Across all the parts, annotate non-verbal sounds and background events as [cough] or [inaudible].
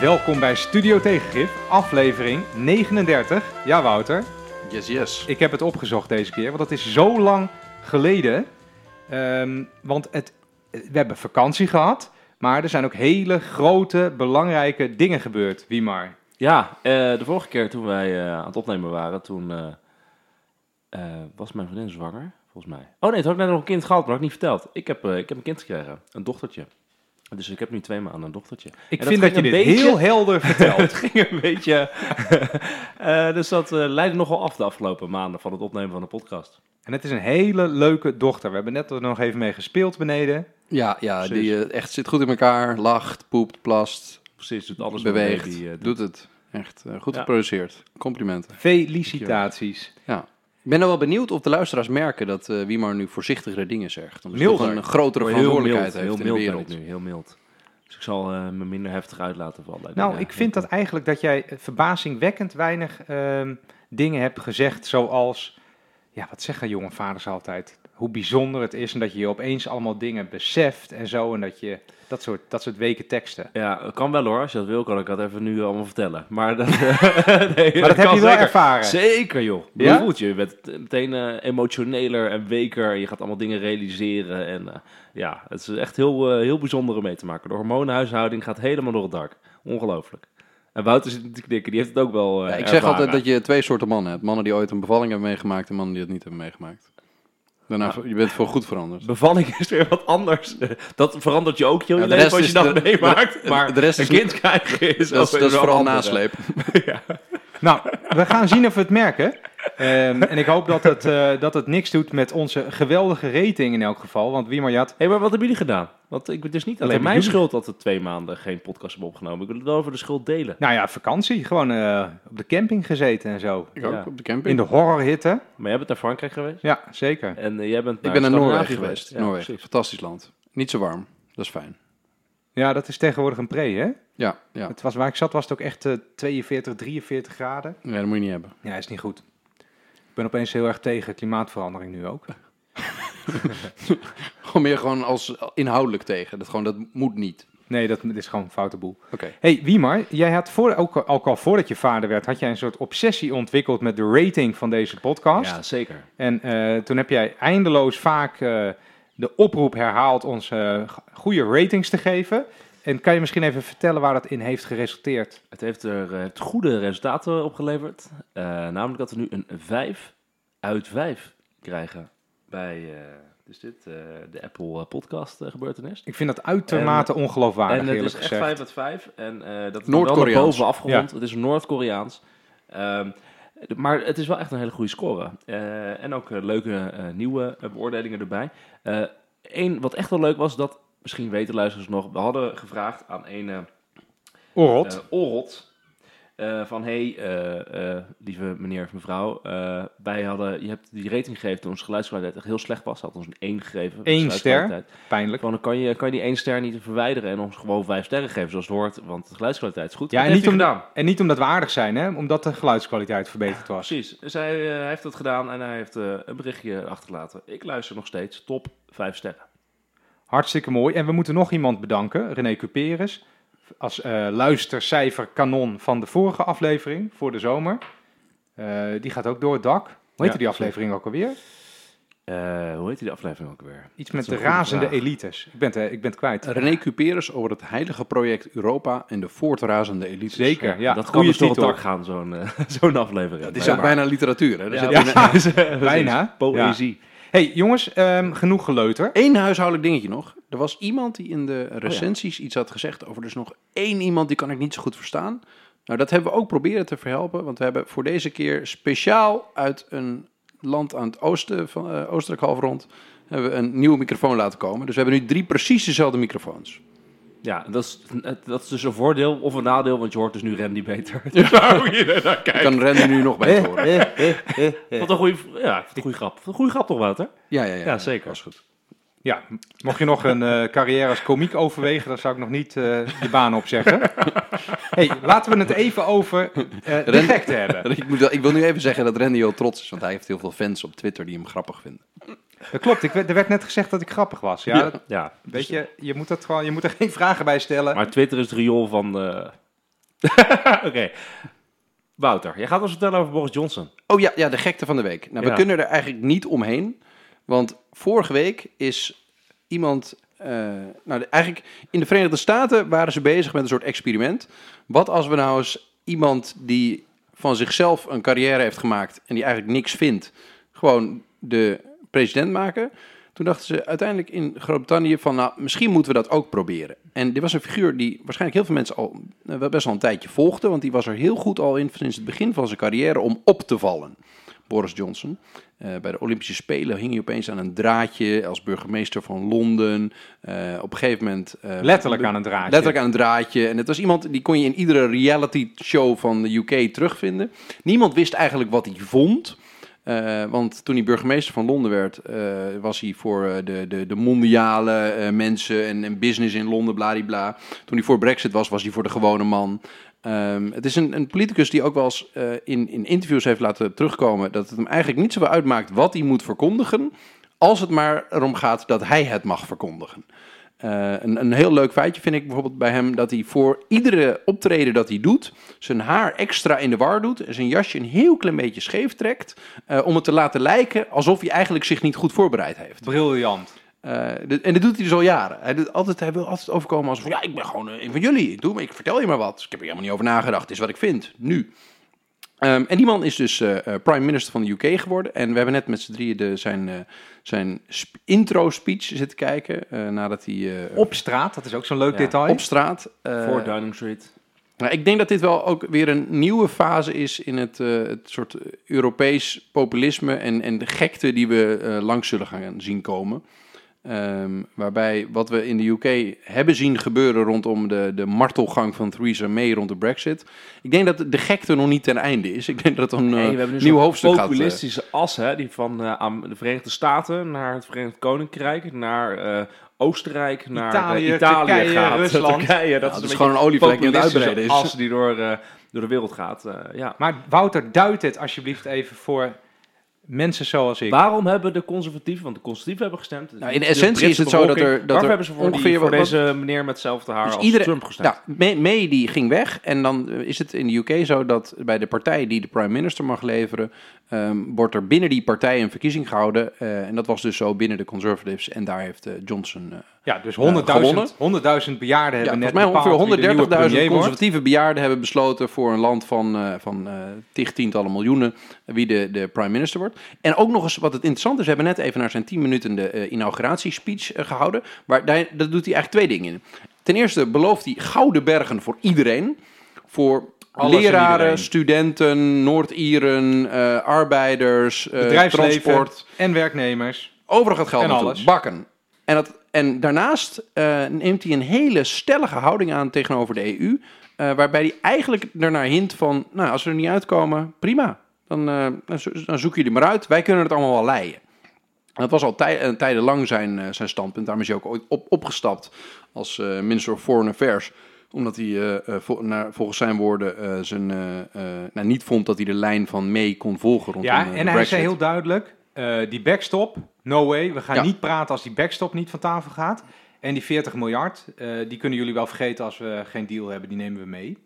Welkom bij Studio Tegengif, aflevering 39. Ja, Wouter, Yes, yes. ik heb het opgezocht deze keer, want het is zo lang geleden. Ehm, want het, we hebben vakantie gehad, maar er zijn ook hele grote, belangrijke dingen gebeurd, Wiemar. Ja, eh, de vorige keer toen wij eh, aan het opnemen waren, toen eh, was mijn vriendin zwanger, volgens mij. Oh nee, toen had ik net nog een kind gehad, maar dat had ik niet verteld. Ik heb, ik heb een kind gekregen, een dochtertje. Dus ik heb nu twee maanden een dochtertje. Ik En vind dat je een dit beetje- heel helder vertelt. [laughs] het ging een beetje... [laughs] eh, dus dat eh, leidde nogal af de afgelopen maanden van het opnemen van de podcast. en het is een hele leuke dochter. We hebben net er nog even mee gespeeld beneden. Ja, ja Precies. die eh, echt zit goed in elkaar, lacht, poept, plast, Precies, doet alles beweegt, eh, doet. doet het. Echt goed Ja. geproduceerd. Complimenten. Felicitaties. Ik ben nou wel benieuwd of de luisteraars merken dat eh Wiemar nu voorzichtigere dingen zegt. Omdat hij Milder. toch een grotere Heel verantwoordelijkheid mild, heeft heel in de mild ben wereld. ik nu, heel mild. Dus ik zal eh, me minder heftig uit laten vallen. Nou, Ja, ik vind dat eigenlijk dat jij verbazingwekkend weinig ehm, dingen hebt gezegd, zoals, ja, wat zeggen jonge vaders altijd? Hoe bijzonder het is en dat je je opeens allemaal dingen beseft en zo en dat je dat soort, dat soort weken teksten. Ja, kan wel hoor. Als je dat wil, kan ik dat even nu allemaal vertellen. Maar dat, nee, [laughs] Maar dat heb je wel zeker. ervaren. Zeker joh. Ja? Je voelt je. Je bent meteen eh, emotioneler en weker. Je gaat allemaal dingen realiseren. En eh, ja, het is echt heel, eh, heel bijzonder om mee te maken. De hormoonhuishouding gaat helemaal door het dak. Ongelooflijk. En Wouter zit te knikken. Die heeft het ook wel eh, Ja, ik zeg ervaren. altijd dat je twee soorten mannen hebt. Mannen die ooit een bevalling hebben meegemaakt en mannen die het niet hebben meegemaakt. Daarna, je bent voor goed veranderd. Bevalling [laughs] is weer wat anders. Dat verandert je ook heel je Ja, leven rest als je dat de- meemaakt. de- maar de rest is een kind krijgen is, Dat is, dat is vooral andere. nasleep. [laughs] Nou, we gaan zien of we het merken. Ehm, en ik hoop dat het, eh, dat het niks doet met onze geweldige rating in elk geval. Want Wiemar, je had Hé, maar wat hebben jullie gedaan? Want ik, het is niet alleen mijn schuld dat we twee maanden geen podcast hebben opgenomen. Ik wil het wel over de schuld delen. Nou ja, vakantie. Gewoon eh, op de camping gezeten en zo. Ik ook, Ja. op de camping. In de horrorhitte. Maar jij bent naar Frankrijk geweest. Ja, zeker. En eh, jij bent ik ben naar Noorwegen geweest. Ja, Noorwegen, precies. fantastisch land. Niet zo warm, dat is fijn. Ja, dat is tegenwoordig een pre, hè? Ja, ja. Het was, waar ik zat was het ook echt eh, 42, 43 graden. ja, dat moet je niet hebben. Ja, is niet goed. Ik ben opeens heel erg tegen klimaatverandering nu ook. [laughs] [laughs] Gewoon meer gewoon als inhoudelijk tegen. Dat gewoon, dat moet niet. Nee, dat is gewoon een foute boel. Oké. hey, Wiemar, jij had voor, ook, al- ook al voordat je vader werd, had jij een soort obsessie ontwikkeld met de rating van deze podcast. Ja, zeker. En eh, toen heb jij eindeloos vaak eh, de oproep herhaald ons eh, goede ratings te geven. En kan je misschien even vertellen waar dat in heeft geresulteerd? Het heeft er heeft goede resultaten opgeleverd. Eh, namelijk dat we nu een 5 uit 5 krijgen bij eh, dus dit, eh, de Apple eh, podcast gebeurtenis. Ik vind dat uitermate ongeloofwaardig, en het is echt gezegd. 5 uit 5. En dat is dan wel boven afgerond. Het is Noord-Koreaans. Ehm, maar het is wel echt een hele goede score. En ook leuke nieuwe beoordelingen erbij. Eén wat echt wel leuk was, dat misschien weten luisteraars nog. We hadden gevraagd aan een Orot. Orot. Eh, van hey, eh, eh, lieve meneer of mevrouw, wij hadden, je hebt die rating gegeven toen onze geluidskwaliteit echt heel slecht was. Had ons een 1 gegeven. Eén geluidskwaliteit. Pijnlijk. Gewoon, dan kan je, kan je die één ster niet verwijderen en ons gewoon vijf sterren geven zoals het hoort, want de geluidskwaliteit is goed. Ja, en niet, om, en niet omdat we aardig zijn, hè? omdat de geluidskwaliteit verbeterd was. Precies. Dus hij, hij heeft dat gedaan en hij heeft een berichtje achtergelaten. Ik luister nog steeds. Top, vijf sterren. Hartstikke mooi. En we moeten nog iemand bedanken, René Cuperus, als eh luistercijfer kanon van de vorige aflevering voor de zomer. Eh, die gaat ook door het dak. Hoe heette Ja, die aflevering ook alweer? Eh, hoe heet die aflevering ook weer? Iets met de razende vraag. elites. Ik ben, het, ik ben het kwijt. René Cuperus over het heilige project Europa en de voortrazende elites. Zeker, ja. dat kan goede dus door het dak gaan, zo'n [laughs] zo'n aflevering. Het is ook bijna literatuur. Hè? Ja, ja, [laughs] Bijna. Poëzie. hey, jongens, ehm, genoeg geleuter. Eén huishoudelijk dingetje nog. Er was iemand die in de recensies iets had gezegd over dus nog één iemand die kan ik niet zo goed verstaan. Nou, dat hebben we ook proberen te verhelpen, want we hebben voor deze keer speciaal uit een land aan het oosten van eh oostelijk halfrond hebben we een nieuwe microfoon laten komen. Dus we hebben nu drie precies dezelfde microfoons. Ja, dat is, dat is dus een voordeel of een nadeel, want je hoort dus nu Randy beter. Nou, [laughs] hier naar Ik kijken. kan Randy nu nog bij horen. Wat een goede, ja, goede grap. Wat Een goede grap toch, Wouter? Ja, ja, ja. Ja, zeker. Was goed. Ja, mocht je nog een eh, carrière als komiek overwegen, dan zou ik nog niet eh, de baan opzeggen. [laughs] hey, laten we het even over eh de Ren- gekte hebben. [laughs] Ik, moet ik wil nu even zeggen dat Randy heel trots is, want hij heeft heel veel fans op Twitter die hem grappig vinden. Dat klopt, ik, er werd net gezegd dat ik grappig was. Ja, Ja. dat- Ja, weet je, je moet, dat gewoon, je moet er geen vragen bij stellen. maar Twitter is het riool van, eh, [laughs] Oké. Wouter, jij gaat ons vertellen over Boris Johnson. Oh ja, ja, de gekte van de week. Nou, we kunnen er eigenlijk niet omheen. Want vorige week is iemand... eh, nou, eigenlijk in de Verenigde Staten waren ze bezig met een soort experiment. Wat als we nou eens iemand die van zichzelf een carrière heeft gemaakt... en die eigenlijk niks vindt, gewoon de president maken... Toen dachten ze uiteindelijk in Groot-Brittannië van, nou, misschien moeten we dat ook proberen. En dit was een figuur die waarschijnlijk heel veel mensen al eh, best wel een tijdje volgden, want die was er heel goed al in sinds het begin van zijn carrière om op te vallen. Boris Johnson. Eh, bij de Olympische Spelen hing hij opeens aan een draadje als burgemeester van Londen. Eh, op een gegeven moment... eh, Letterlijk aan een draadje. Letterlijk aan een draadje. En het was iemand die kon je in iedere reality show van de UK terugvinden. Niemand wist eigenlijk wat hij vond. Want toen hij burgemeester van Londen werd, was hij voor de, de, de mondiale mensen en, en business in Londen, bladibla. Toen hij voor Brexit was, was hij voor de gewone man. Ehm, het is een, een politicus die ook wel eens eh, in, in interviews heeft laten terugkomen dat het hem eigenlijk niet zoveel uitmaakt wat hij moet verkondigen, als het maar erom gaat dat hij het mag verkondigen. Eh, een, een heel leuk feitje vind ik bijvoorbeeld bij hem dat hij voor iedere optreden dat hij doet, zijn haar extra in de war doet en zijn jasje een heel klein beetje scheef trekt, eh, om het te laten lijken alsof hij eigenlijk zich niet goed voorbereid heeft. Briljant. Eh, dit- en dat doet hij dus al jaren. Hij, doet altijd, hij wil altijd overkomen als van, ja, ik ben gewoon eh, een van jullie. Ik, doe, maar ik vertel je maar wat. Ik heb er helemaal niet over nagedacht. Het is wat ik vind, nu. Ehm, en die man is dus eh, eh, prime minister van de UK geworden. En we hebben net met z'n drieën de, zijn, eh, zijn sp- intro speech zitten kijken. eh, nadat hij eh, Op straat, dat is ook zo'n leuk Ja, detail. op straat... eh, voor Downing Street. nou, ik denk dat dit wel ook weer een nieuwe fase is in het, eh, het soort Europees populisme en, en de gekte die we eh, langs zullen gaan zien komen. Ehm, waarbij wat we in de UK hebben zien gebeuren rondom de, de martelgang van Theresa May rond de Brexit. Ik denk dat de gekte nog niet ten einde is. Ik denk dat het een Nee, eh, we hebben nu nieuw zo'n hoofdstuk gaat. eh, populistische as, hè, die van eh, aan de Verenigde Staten naar het Verenigd Koninkrijk, naar eh, Oostenrijk, naar Italië, eh, Italië Turkije, gaat. [laughs] Rusland. Turkije, dat Ja, is, het een is gewoon een olievlek die het uitbreiden is. as die door, eh, door de wereld gaat. eh, ja. Maar Wouter, duid het alsjeblieft even voor mensen zoals ik. Waarom hebben de conservatieven, want de conservatieven hebben gestemd. Nou, in de essentie is het zo dat er- dat er hebben ze voor, ongeveer die, voor wat- deze meneer met hetzelfde haar Dus als iedere- Trump gestemd? Nou, May, die ging weg en dan eh, is het in de UK zo dat bij de partij die de prime minister mag leveren, ehm, wordt er binnen die partij een verkiezing gehouden. eh, en dat was dus zo binnen de Conservatives en daar heeft eh, Johnson... eh, Ja, dus gewonnen. 100.000 100.000 bejaarden ja, hebben net volgens mij ongeveer 130.000 premier wordt. conservatieve bejaarden hebben besloten voor een land van, eh van eh tig tientallen miljoenen wie de, de prime minister wordt. En ook nog eens wat het interessant is, we hebben net even naar zijn 10 minuten de eh, inauguratiespeech eh, gehouden. Maar daar, dat doet hij eigenlijk twee dingen in. Ten eerste belooft hij gouden bergen voor iedereen. Voor Alles leraren, studenten, Noord-Ieren, eh, arbeiders, eh, Bedrijfsleven transport. en werknemers. Overal gaat geld En naartoe. Bakken. En, dat, en daarnaast eh, neemt hij een hele stellige houding aan tegenover de EU. eh, waarbij hij eigenlijk ernaar hint van, nou, als we er niet uitkomen, prima. Dan, eh, dan, zo- dan zoek je er maar uit. Wij kunnen het allemaal wel leiden. Dat was al tij, tijdenlang zijn, zijn standpunt. Daarom is hij ook ooit op, opgestapt als Minister of Foreign Affairs. Omdat hij vol- naar, volgens zijn woorden zijn, nou, niet vond dat hij de lijn van May kon volgen rondom Ja, en hij zei heel duidelijk, eh, die backstop, no way. We gaan Ja. niet praten als die backstop niet van tafel gaat. En die 40 miljard, eh, die kunnen jullie wel vergeten als we geen deal hebben. Die nemen we mee.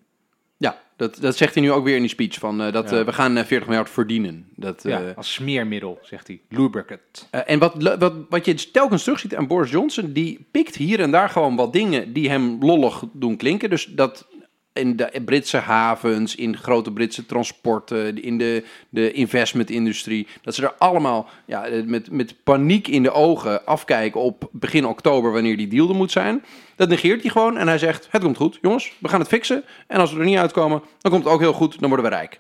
Ja, dat, dat zegt hij nu ook weer in die speech. Van, eh, dat Ja. we gaan eh, 40 miljard verdienen. Dat, Ja, als smeermiddel, zegt hij. Lubricant. en wat, wat, wat je telkens terugziet aan Boris Johnson, die pikt hier en daar gewoon wat dingen die hem lollig doen klinken. Dus dat in de Britse havens, in grote Britse transporten, in de, de investmentindustrie, dat ze er allemaal ja, eh, met, met paniek in de ogen afkijken op begin oktober wanneer die deal er moet zijn. Dat negeert hij gewoon en hij zegt, het komt goed, jongens, we gaan het fixen. En als we er niet uitkomen, dan komt het ook heel goed, dan worden we rijk.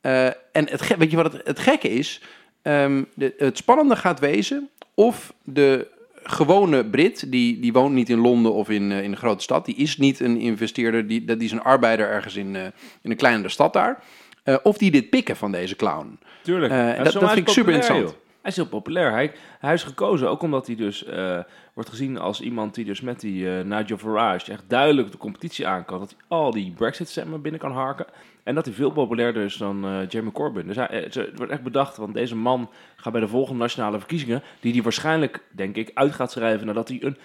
Eh, en het, weet je wat het, het gekke is? Ehm, de, het spannende gaat wezen of de gewone Brit, die, die woont niet in Londen of in, eh, in een grote stad, die is niet een investeerder, die, dat die is een arbeider ergens in, eh, in een kleinere stad daar, eh, of die dit pikken van deze clown. Tuurlijk. Ja, dat- vind ik super interessant. joh. Hij is heel populair. Hij, hij is gekozen ook omdat hij dus wordt gezien als iemand die dus met die Nigel Farage echt duidelijk de competitie aan kan. Dat hij al die Brexit-stemmen binnen kan harken. En dat hij veel populairder is dan eh, Jeremy Corbyn. Dus hij, eh, het wordt echt bedacht, want deze man gaat bij de volgende nationale verkiezingen, die hij waarschijnlijk, denk ik, uit gaat schrijven nadat hij een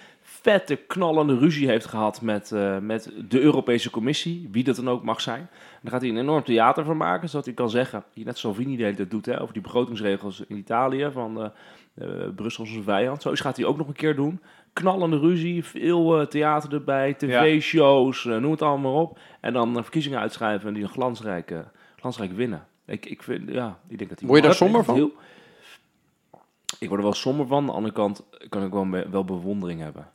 vette, knallende ruzie heeft gehad met, eh, met de Europese Commissie, wie dat dan ook mag zijn. Daar gaat hij een enorm theater van maken, zodat hij kan zeggen, die net Salvini de hele tijd doet, hè, over die begrotingsregels in Italië, van eh eh, Brussel is een vijand. Zo gaat hij ook nog een keer doen. Knallende ruzie, veel theater erbij, tv-shows, noem het allemaal maar op. En dan verkiezingen uitschrijven en die een glansrijk, eh, glansrijk winnen. Ik, ik, vind, ja, ik denk dat hij Word je daar dat somber van? heel- ik word er wel somber van. Aan de andere kant kan ik wel, wel bewondering hebben.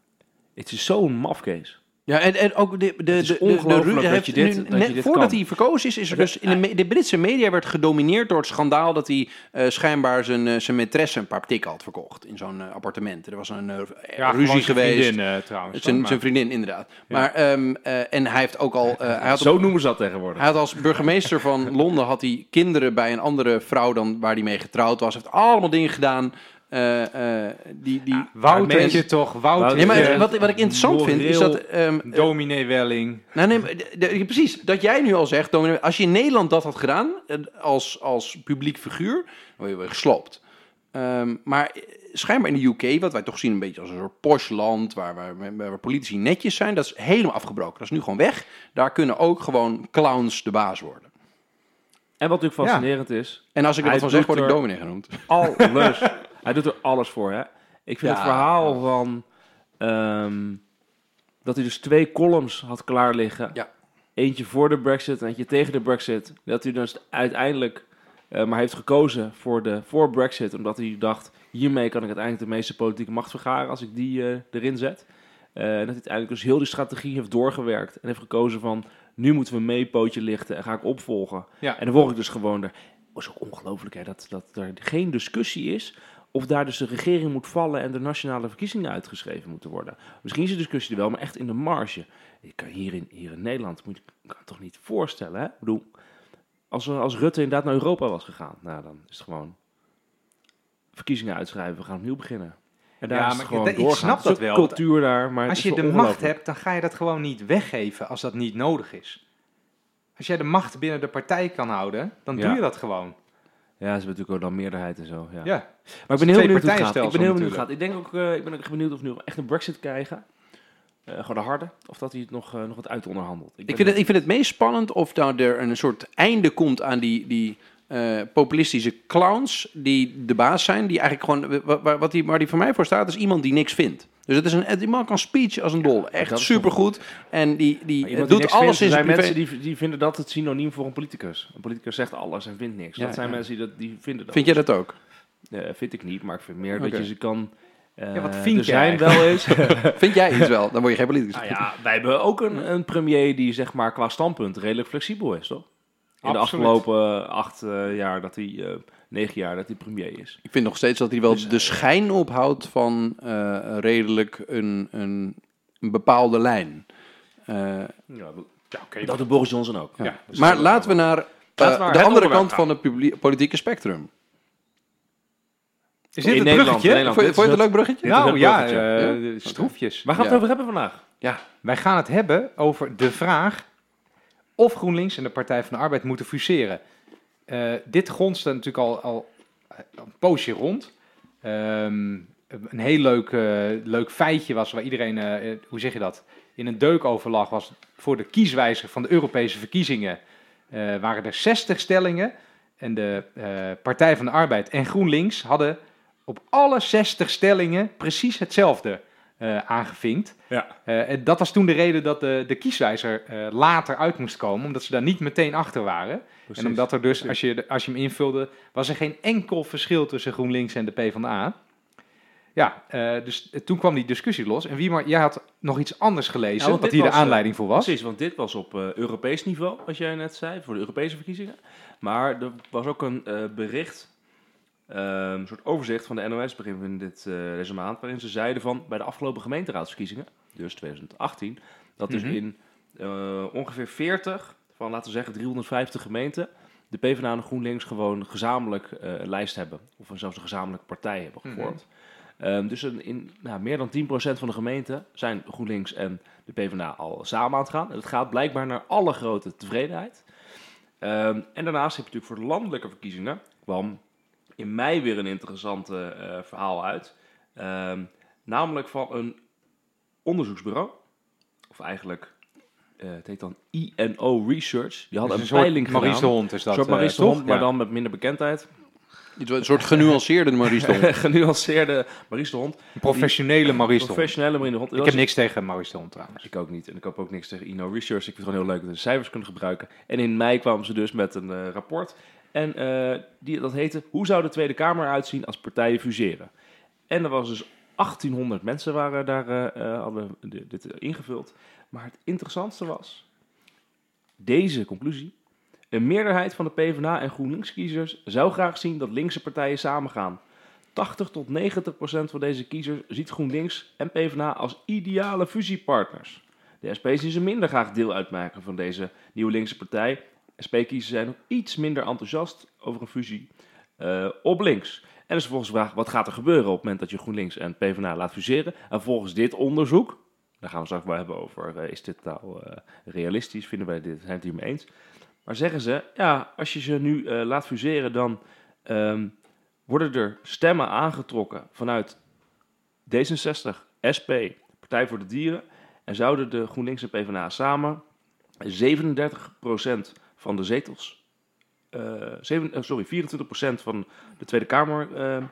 Het is zo'n mafkees. Ja, en, en ook de, de, de, de, de, heeft je dit- nu dat je voordat kan. hij verkozen is, is er dus in de, me- de Britse media werd gedomineerd door het schandaal dat hij eh, schijnbaar zijn, eh, zijn maîtresse een paar tikken had verkocht in zo'n eh, appartement. Er was een eh, Ja, ruzie geweest. vriendin, eh, trouwens. zijn, zijn vriendin, inderdaad. Ja. Maar, ehm, eh, en hij heeft ook al. eh, hij, had Zo op- noemen ze dat tegenwoordig. hij had als burgemeester van [laughs] Londen had hij kinderen bij een andere vrouw dan waar hij mee getrouwd was. Hij heeft allemaal dingen gedaan. Eh, eh, die, die, Wouter mensen- je toch, Wouter. Nee, maar wat, wat ik interessant vind is dat. ehm, Dominee Welling. nou, nee, maar de- de- precies. Dat jij nu al zegt, Dominee, als je in Nederland dat had gedaan, als, als publiek figuur, dan word je weer gesloopt. Ehm, maar schijnbaar in de UK, wat wij toch zien een beetje als een soort posh land, waar, waar, waar, waar politici netjes zijn, dat is helemaal afgebroken. Dat is nu gewoon weg. Daar kunnen ook gewoon clowns de baas worden. En wat natuurlijk fascinerend is, En als ik er wat van zeg, word ik dominee genoemd. alles. [laughs] Hij doet er alles voor, hè. Ik vind Ja. het verhaal van... ehm, dat hij dus twee columns had klaar liggen. Ja. Eentje voor de brexit en eentje tegen de brexit. Dat hij dus uiteindelijk eh, maar heeft gekozen voor, de, voor brexit. Omdat hij dacht, hiermee kan ik uiteindelijk de meeste politieke macht vergaren als ik die eh, erin zet. Eh, en dat hij uiteindelijk dus heel die strategie heeft doorgewerkt. En heeft gekozen van, nu moeten we mee pootje lichten en ga ik opvolgen. Ja. En dan word ik dus gewoon er. Het is ook ongelooflijk hè, dat, dat er geen discussie is of daar dus de regering moet vallen en de nationale verkiezingen uitgeschreven moeten worden. Misschien is de discussie er wel, maar echt in de marge. Je kan hier, in, hier in Nederland moet je kan het toch niet voorstellen. Hè? Ik bedoel, als, als Rutte inderdaad naar Europa was gegaan, nou dan is het gewoon verkiezingen uitschrijven, we gaan opnieuw beginnen. En daar Ja, is maar gewoon ik- ik doorgaan. snap dat wel. cultuur daar, maar Als je de macht hebt, dan ga je dat gewoon niet weggeven als dat niet nodig is. Als jij de macht binnen de partij kan houden, dan Ja. doe je dat gewoon. Ja, ze hebben natuurlijk ook dan meerderheid en zo. Ja. Ja. Maar ik ben heel benieuwd hoe het gaat. Ik ben heel benieuwd gaat. Ik, denk ook, eh, ik ben ook benieuwd of we nu echt een brexit krijgen. Eh, gewoon de harde. Of dat hij het nog, eh, nog wat uit onderhandelt. Ik vind, het, ik vind het meest spannend of nou er een soort einde komt aan die, die eh, populistische clowns die de baas zijn. Die eigenlijk gewoon, wa- wa- wat die, waar die voor mij voor staat, is iemand die niks vindt. Dus het is een, die man kan speech als een dol. Echt supergoed. En die, die Maar doet alles vindt, in er zijn privé. mensen die, die vinden dat het synoniem voor een politicus. Een politicus zegt alles en vindt niks. Ja, dat zijn ja. mensen die, dat, die vinden dat. Vind jij dat ook? Eh, vind ik niet, maar ik vind meer dat je ze kan... eh, Ja, wat vind er jij zijn wel eens... [laughs] [laughs] Vind jij iets wel? Dan word je geen politicus. nou ja, wij hebben ook een, een premier die zeg maar qua standpunt redelijk flexibel is, toch? In de afgelopen acht eh, jaar dat hij... eh, negen jaar dat hij premier is. Ik vind nog steeds dat hij wel Dus, de schijn ophoudt van eh, redelijk een, een, een bepaalde lijn. Eh, Ja, Ja, oké. dat doet Boris Johnson ook. ja. Ja, dus maar laten we naar eh, Laten de het andere kant gaan. van het politieke spectrum. Is dit In een Nederland, bruggetje? Nederland. Vond je, vond het een leuk bruggetje? Nou ja, eh, stroefjes. Waar gaan we Ja. het over hebben vandaag? Ja. Wij gaan het hebben over de vraag of GroenLinks en de Partij van de Arbeid moeten fuseren. Eh, dit gonste natuurlijk al, al een poosje rond. Ehm, een heel leuk, eh, leuk feitje was waar iedereen, eh, eh, hoe zeg je dat, in een deukoverlag was voor de kieswijzer van de Europese verkiezingen. eh, waren er 60 stellingen en de eh, Partij van de Arbeid en GroenLinks hadden op alle 60 stellingen precies hetzelfde eh, aangevinkt. Ja. Eh, en dat was toen de reden dat de, de kieswijzer eh, later uit moest komen, omdat ze daar niet meteen achter waren. En omdat er dus, als je, als je hem invulde, was er geen enkel verschil tussen GroenLinks en de PvdA. Ja, dus toen kwam die discussie los. En wie maar, jij had nog iets anders gelezen, Ja, wat hier de was, aanleiding voor was. Precies, want dit was op Europees niveau, wat jij net zei, voor de Europese verkiezingen. Maar er was ook een bericht, een soort overzicht van de NOS begin van dit, eh, deze maand, waarin ze zeiden van bij de afgelopen gemeenteraadsverkiezingen, dus 2018, dat dus Mhm. in eh, ongeveer 40 van, laten we zeggen, 350 gemeenten, de PvdA en GroenLinks gewoon gezamenlijk eh, een lijst hebben. Of zelfs een gezamenlijke partij hebben Mhm. gevormd. Ehm, dus in, in nou, meer dan 10% van de gemeenten zijn GroenLinks en de PvdA al samen aan het gaan. En dat gaat blijkbaar naar alle grote tevredenheid. Ehm, en daarnaast heb je natuurlijk voor de landelijke verkiezingen... kwam in mei weer een interessant eh, verhaal uit. Ehm, namelijk van een onderzoeksbureau. Of eigenlijk, eh, het heet dan INO Research. Die hadden Dus een, soort peiling gedaan. Maurice de Hond is Een dat. soort eh, Maurice de toch? Hond, maar Ja. dan met minder bekendheid. Een soort genuanceerde Maurice de Hond. [laughs] Genuanceerde Maurice de Hond. Een professionele Maurice de Hond. Professionele Maurice de Hond. Ik heb niks tegen Maurice de Hond trouwens. Ik ook niet. En ik heb ook niks tegen INO Research. Ik vind het gewoon heel leuk dat ze cijfers kunnen gebruiken. En in mei kwamen ze dus met een eh, rapport. En eh, die, dat heette, hoe zou de Tweede Kamer eruit zien als partijen fuseren? En er was dus 1800 mensen waren daar, eh, eh, hadden di- dit ingevuld. Maar het interessantste was, deze conclusie. Een meerderheid van de PvdA en GroenLinks-kiezers zou graag zien dat linkse partijen samengaan. 80 tot 90 procent van deze kiezers ziet GroenLinks en PvdA als ideale fusiepartners. De SP zien ze minder graag deel uitmaken van deze nieuwe linkse partij. SP-kiezers zijn nog iets minder enthousiast over een fusie eh, op links. En dus volgens de vraag, wat gaat er gebeuren op het moment dat je GroenLinks en PvdA laat fuseren? En volgens dit onderzoek, daar gaan we straks wel hebben over, eh, is dit nou eh, realistisch? Vinden wij dit, zijn het hiermee eens? Maar zeggen ze, ja, als je ze nu laat fuseren, dan ehm, worden er stemmen aangetrokken vanuit D66, SP, Partij voor de Dieren. En zouden de GroenLinks en PvdA samen 37% van de zetels, eh, zeven- eh, sorry, 24% van de Tweede Kamer eh, eh,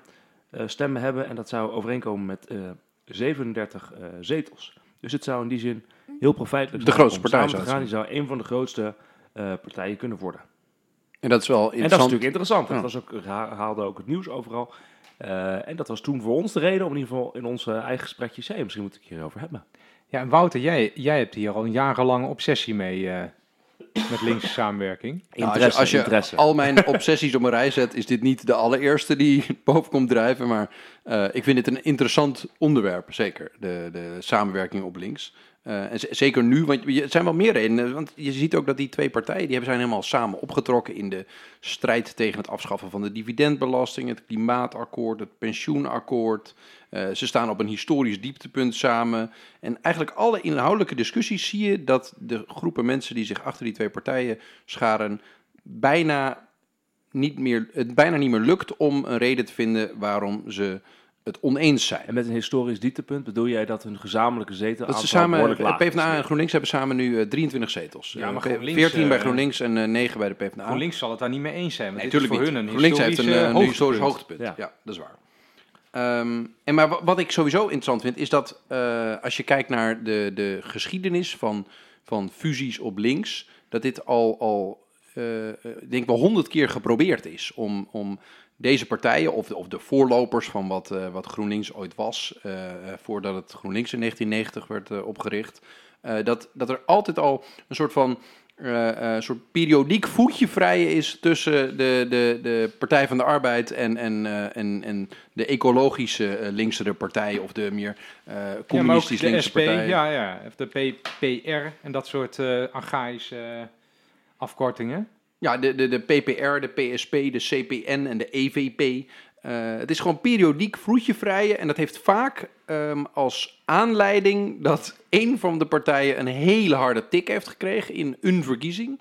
stemmen hebben. En dat zou overeenkomen met eh, 37 eh, zetels. Dus het zou in die zin heel profijtelijk De zijn grootste om partij samen te zou gaan. het Die zou een van de grootste eh, partijen kunnen worden. En dat is wel En dat is interessant. natuurlijk interessant. Dat was ook, ha- haalde ook het nieuws overal. Eh, en dat was toen voor ons de reden om in ieder geval in onze eigen gesprekjes... Hey, misschien moet ik hierover hebben. Ja, en Wouter, jij, jij hebt hier al een jarenlange obsessie mee eh, met linkse samenwerking. Nou, als je, als je interesse. al mijn [laughs] obsessies op een rij zet, is dit niet de allereerste die [laughs] boven komt drijven. Maar eh, ik vind dit een interessant onderwerp, zeker. De, de samenwerking op links. Eh, en zeker nu, want er zijn wel meer redenen. Want je ziet ook dat die twee partijen, die zijn helemaal samen opgetrokken in de strijd tegen het afschaffen van de dividendbelasting, het klimaatakkoord, het pensioenakkoord. Eh, ze staan op een historisch dieptepunt samen. En eigenlijk alle inhoudelijke discussies zie je dat de groepen mensen die zich achter die twee partijen scharen, bijna niet meer, het bijna niet meer lukt om een reden te vinden waarom ze het oneens zijn. En met een historisch dieptepunt bedoel jij dat hun gezamenlijke zetel Dat ze samen, PvdA en GroenLinks hebben samen nu eh, 23 zetels. Ja, maar Eh, GroenLinks, 14 bij eh, GroenLinks en eh 9 bij de PvdA. GroenLinks zal het daar niet mee eens zijn. Want Nee, natuurlijk voor niet. hun een GroenLinks heeft een, historisch, eh, eh, een historisch hoogtepunt. Ja. Ja. dat is waar. Ehm, en maar wa- wat ik sowieso interessant vind, is dat eh, als je kijkt naar de, de geschiedenis van, van fusies op links, dat dit al, al eh, eh, ik denk wel honderd keer geprobeerd is om, om deze partijen, of de, of de voorlopers van wat, eh, wat GroenLinks ooit was, eh, eh, voordat het GroenLinks in 1990 werd opgericht, dat, dat er altijd al een soort van soort periodiek voetje vrij is tussen de, de, de Partij van de Arbeid en, en, en, en de ecologische linkse partij of de meer Ja, communistisch de linkse SP, partij. ja, ja, of de PPR en dat soort archaïsche afkortingen. Ja, de, de, de PPR, de PSP, de CPN en de EVP. Eh, het is gewoon periodiek vroetje vrijen. En dat heeft vaak ehm, als aanleiding dat een van de partijen een hele harde tik heeft gekregen in een verkiezing.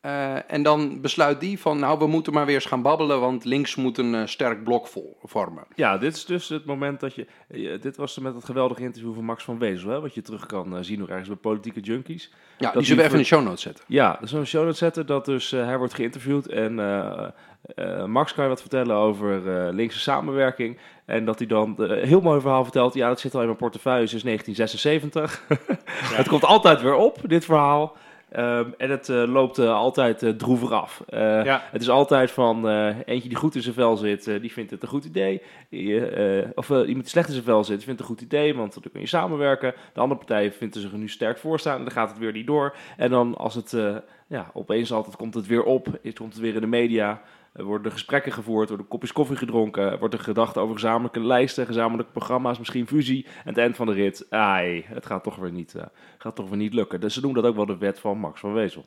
Eh, en dan besluit die van, nou, we moeten maar weer eens gaan babbelen, want links moet een eh, sterk blok vol, vormen. Ja, dit is dus het moment dat je... eh, dit was met het geweldige interview van Max van Wezel, hè, wat je terug kan zien nog ergens bij Politieke Junkies. Ja, Dat die zullen we even in de show notes zetten. Ja, dat is zo'n show notes zetten dat dus hij wordt geïnterviewd en eh, eh, Max kan je wat vertellen over eh, linkse samenwerking. En dat hij dan een heel mooi verhaal vertelt. Ja, dat zit al in mijn portefeuille sinds 1976. [laughs] het komt altijd weer op, dit verhaal. Ehm, en het eh, loopt eh, altijd eh, droevig af. Ja. Het is altijd van eentje die goed in zijn vel zit, die vindt het een goed idee. Die, of iemand die slecht in zijn vel zit, vindt het een goed idee, want dan kun je samenwerken. De andere partij vindt er zich er nu sterk voor staan en dan gaat het weer niet door. En dan als het, ja, opeens altijd komt het weer op, het komt het weer in de media. Er worden gesprekken gevoerd, worden kopjes koffie gedronken, wordt er gedacht over gezamenlijke lijsten, gezamenlijke programma's, misschien fusie. En het eind van de rit, ai, het gaat toch weer niet, eh, gaat toch weer niet lukken. Dus ze noemen dat ook wel de wet van Max van Wezel.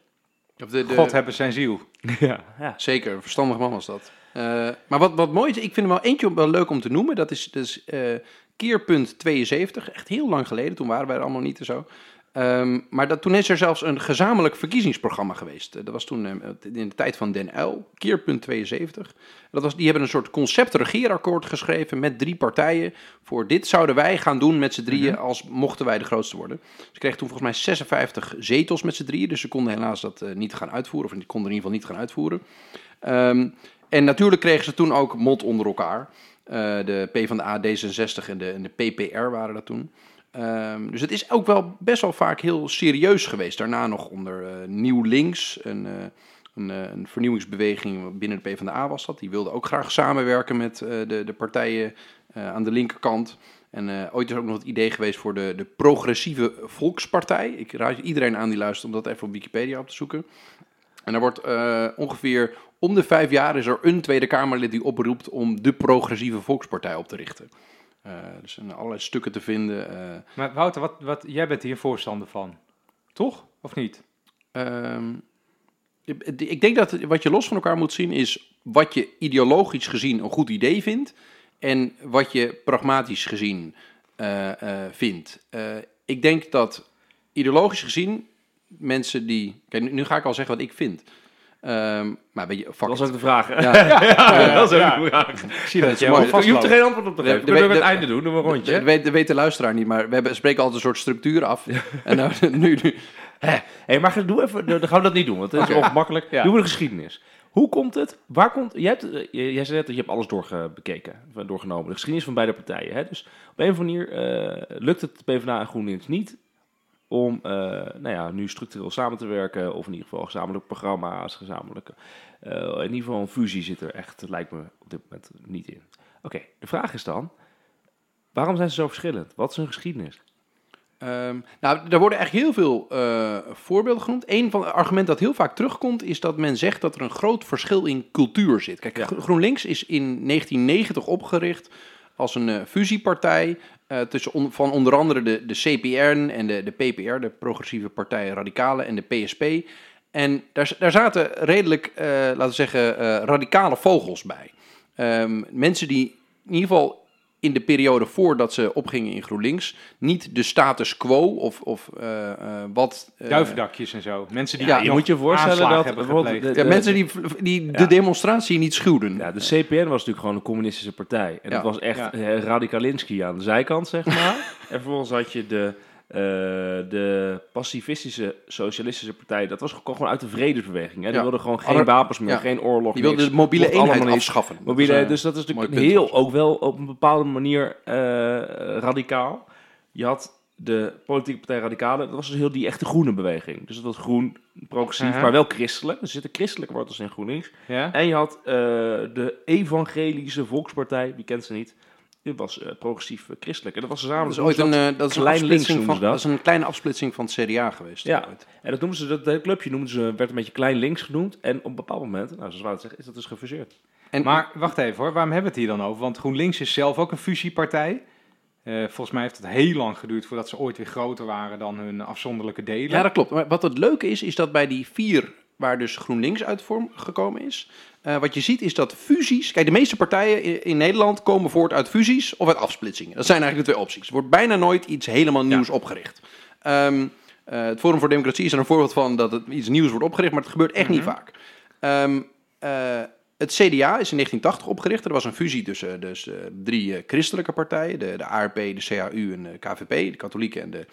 De, de- God hebben zijn ziel. [laughs] ja, ja. Zeker, een verstandig man was dat. Eh, maar wat, wat mooi is, ik vind er wel eentje wel leuk om te noemen. Dat is, is eh, keerpunt 72, echt heel lang geleden. Toen waren wij er allemaal niet en zo. Ehm, maar dat, toen is er zelfs een gezamenlijk verkiezingsprogramma geweest. Eh, dat was toen eh, in de tijd van Den Uyl, Keerpunt 72. Dat was, die hebben een soort concept-regeerakkoord geschreven met drie partijen. Voor dit zouden wij gaan doen met z'n drieën als mochten wij de grootste worden. Ze kregen toen volgens mij 56 zetels met z'n drieën. Dus ze konden helaas dat eh, niet gaan uitvoeren. Of die konden in ieder geval niet gaan uitvoeren. Ehm, en natuurlijk kregen ze toen ook mond onder elkaar. Uh, de PvdA, D66 en de, en de PPR waren dat toen. Um, dus het is ook wel best wel vaak heel serieus geweest. Daarna nog onder uh, Nieuw Links, een, uh, een, uh, een, vernieuwingsbeweging binnen de PvdA was dat. Die wilde ook graag samenwerken met de, de, partijen aan de linkerkant. En ooit is ook nog het idee geweest voor de, de Progressieve Volkspartij. Ik raad iedereen aan die luistert om dat even op Wikipedia op te zoeken. En daar wordt ongeveer om de vijf jaar is er een Tweede Kamerlid die oproept om de Progressieve Volkspartij op te richten. Uh, er zijn allerlei stukken te vinden. Uh, maar Wouter, wat, wat, jij bent hier voorstander van, toch? Of niet? Um, ik denk dat wat je los van elkaar moet zien is wat je ideologisch gezien een goed idee vindt en wat je pragmatisch gezien uh, vindt. ik denk dat ideologisch gezien mensen die. Kijk, nu, nu ga ik al zeggen wat ik vind. Um, maar weet je, dat was ook de vraag. [laughs] Ja, ja, ja, dat was ook de vraag. Ik zie dat, je, je hoeft er geen antwoord op te geven. Kunnen we het einde doen? Doen we een rondje. Dat weet, weet, de luisteraar niet, maar we hebben, spreken altijd een soort structuur af. [laughs] en nou, [laughs] nu... nu Hé, hey, maar doe even, dan gaan we dat niet doen, want het is okay. ongemakkelijk. Doen we de geschiedenis. Hoe komt het? Waar komt? Jij, hebt, jij zei net dat je hebt alles doorgebekeken, doorgenomen. De geschiedenis van beide partijen. Hè? Dus op een of andere manier uh, lukt het PvdA en GroenLinks niet om uh, nou ja, nu structureel samen te werken. Of in ieder geval gezamenlijke programma's, gezamenlijke... Uh, in ieder geval een fusie zit er echt, lijkt me op dit moment niet in. Oké, okay, de vraag is dan, waarom zijn ze zo verschillend? Wat is hun geschiedenis? Um, nou, er worden echt heel veel uh, voorbeelden genoemd. Een van de argumenten dat heel vaak terugkomt, is dat men zegt dat er een groot verschil in cultuur zit. Kijk, ja. GroenLinks is in 1990 opgericht als een uh, fusiepartij uh, tussen van onder andere de, de CPR en de, de PPR, de Progressieve Partij Radicale en de PSP. En daar, daar zaten redelijk, uh, laten we zeggen, radicale vogels bij. Um, mensen die in ieder geval in de periode voordat ze opgingen in GroenLinks niet de status quo of, of uh, uh, wat... Uh, Duivendakjes en zo. Mensen die ja, je moet je voorstellen dat... De, de, ja, mensen die, die ja. de demonstratie niet schuwden. Ja, de CPN was natuurlijk gewoon een communistische partij. En ja. dat was echt ja. Radikalinski aan de zijkant, zeg maar. [laughs] en vervolgens had je de... Uh, de pacifistische socialistische partij, dat was gewoon uit de vredesbeweging. Hè? Die ja. wilden gewoon geen wapens meer, ja. geen oorlog Die wilden de mobiele eenheid afschaffen. Mobiele, dus, dus dat is natuurlijk heel, ook wel op een bepaalde manier uh, radicaal. Je had de politieke partij Radicale, dat was dus heel die echte groene beweging. Dus dat was groen, progressief, uh -huh. maar wel christelijk. Er zitten christelijke wortels in GroenLinks. Ja. En je had uh, de evangelische volkspartij, wie kent ze niet... Dit was uh, progressief uh, christelijk. En dat was samen. Dat is ooit een, uh, dat is een klein links van, dat. dat. is een kleine afsplitsing van het CDA geweest. Ja, ooit. en dat noemen ze, dat, dat clubje noemden ze, werd een beetje klein links genoemd. En op een bepaald moment, nou zoals Wout zegt, is dat dus gefuseerd. En, maar wacht even hoor, waarom hebben we het hier dan over? Want GroenLinks is zelf ook een fusiepartij. Uh, volgens mij heeft het heel lang geduurd voordat ze ooit weer groter waren dan hun afzonderlijke delen. Ja, dat klopt. Maar wat het leuke is, is dat bij die vier waar dus GroenLinks uit vorm gekomen is. Uh, wat je ziet is dat fusies. Kijk, de meeste partijen in, in, Nederland komen voort uit fusies of uit afsplitsingen. Dat zijn eigenlijk de twee opties. Er wordt bijna nooit iets helemaal nieuws ja. opgericht. Um, uh, het Forum voor Democratie is er een voorbeeld van dat het iets nieuws wordt opgericht, maar het gebeurt echt mm -hmm. niet vaak. Um, uh, het CDA is in 1980 opgericht. Er was een fusie tussen dus, uh, drie uh, christelijke partijen: de, de ARP, de CAU en de KVP, de katholieke en de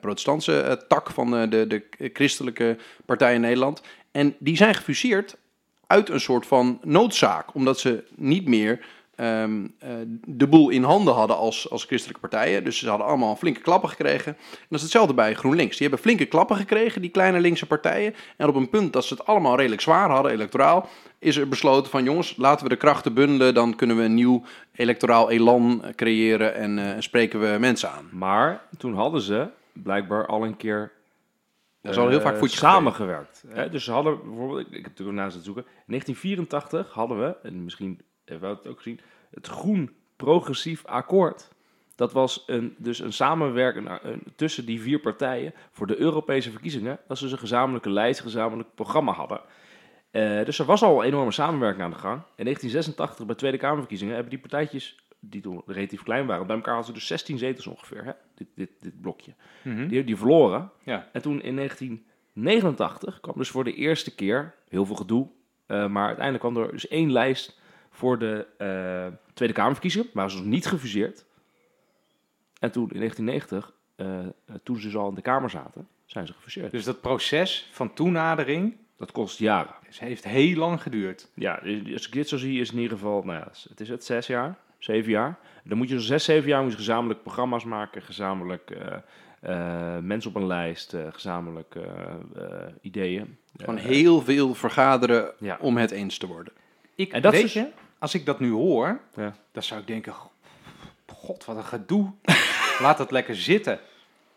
protestantse tak van de, de christelijke partijen in Nederland. En die zijn gefuseerd uit een soort van noodzaak, omdat ze niet meer uh, de boel in handen hadden als, als christelijke partijen. Dus ze hadden allemaal flinke klappen gekregen. En dat is hetzelfde bij GroenLinks. Die hebben flinke klappen gekregen, die kleine linkse partijen. En op een punt dat ze het allemaal redelijk zwaar hadden, electoraal, is er besloten van jongens, laten we de krachten bundelen. Dan kunnen we een nieuw electoraal elan creëren en uh, spreken we mensen aan. Maar toen hadden ze blijkbaar al een keer dat is al heel vaak voetjes samengewerkt. Hè? Dus ze hadden bijvoorbeeld, ik, ik heb natuurlijk naast het zoeken, in 1984 hadden we, en misschien hebben we het ook gezien, het Groen Progressief Akkoord. Dat was een, dus een samenwerking tussen die vier partijen voor de Europese verkiezingen. Dat ze dus een gezamenlijke lijst, gezamenlijk programma hadden. Uh, dus er was al een enorme samenwerking aan de gang. In 1986 bij Tweede Kamerverkiezingen hebben die partijtjes die toen relatief klein waren. Bij elkaar hadden ze dus 16 zetels ongeveer, hè? Dit, dit, dit blokje. Mhm. Die, die verloren. Ja. En toen in 1989 kwam dus voor de eerste keer, heel veel gedoe, eh, maar uiteindelijk kwam er dus één lijst voor de eh, Tweede Kamerverkiezingen, maar ze was niet gefuseerd. En toen in 1990, eh, eh, toen ze dus al in de Kamer zaten, zijn ze gefuseerd. Dus dat proces van toenadering Dat kost jaren. is- heeft heel lang geduurd. Ja, als ik dit zo zie, is in ieder geval, nou ja, het is het zes jaar, zeven jaar. Dan moet je zo'n zes, zeven jaar moet je gezamenlijk programma's maken, gezamenlijk eh, eh, mensen op een lijst, eh, gezamenlijk eh, eh, ideeën. Gewoon heel veel vergaderen Ja. om het eens te worden. Ik, En dat weet is- je, als ik dat nu hoor, Ja. dan zou ik denken, god, wat een gedoe. [laughs] Laat dat lekker zitten.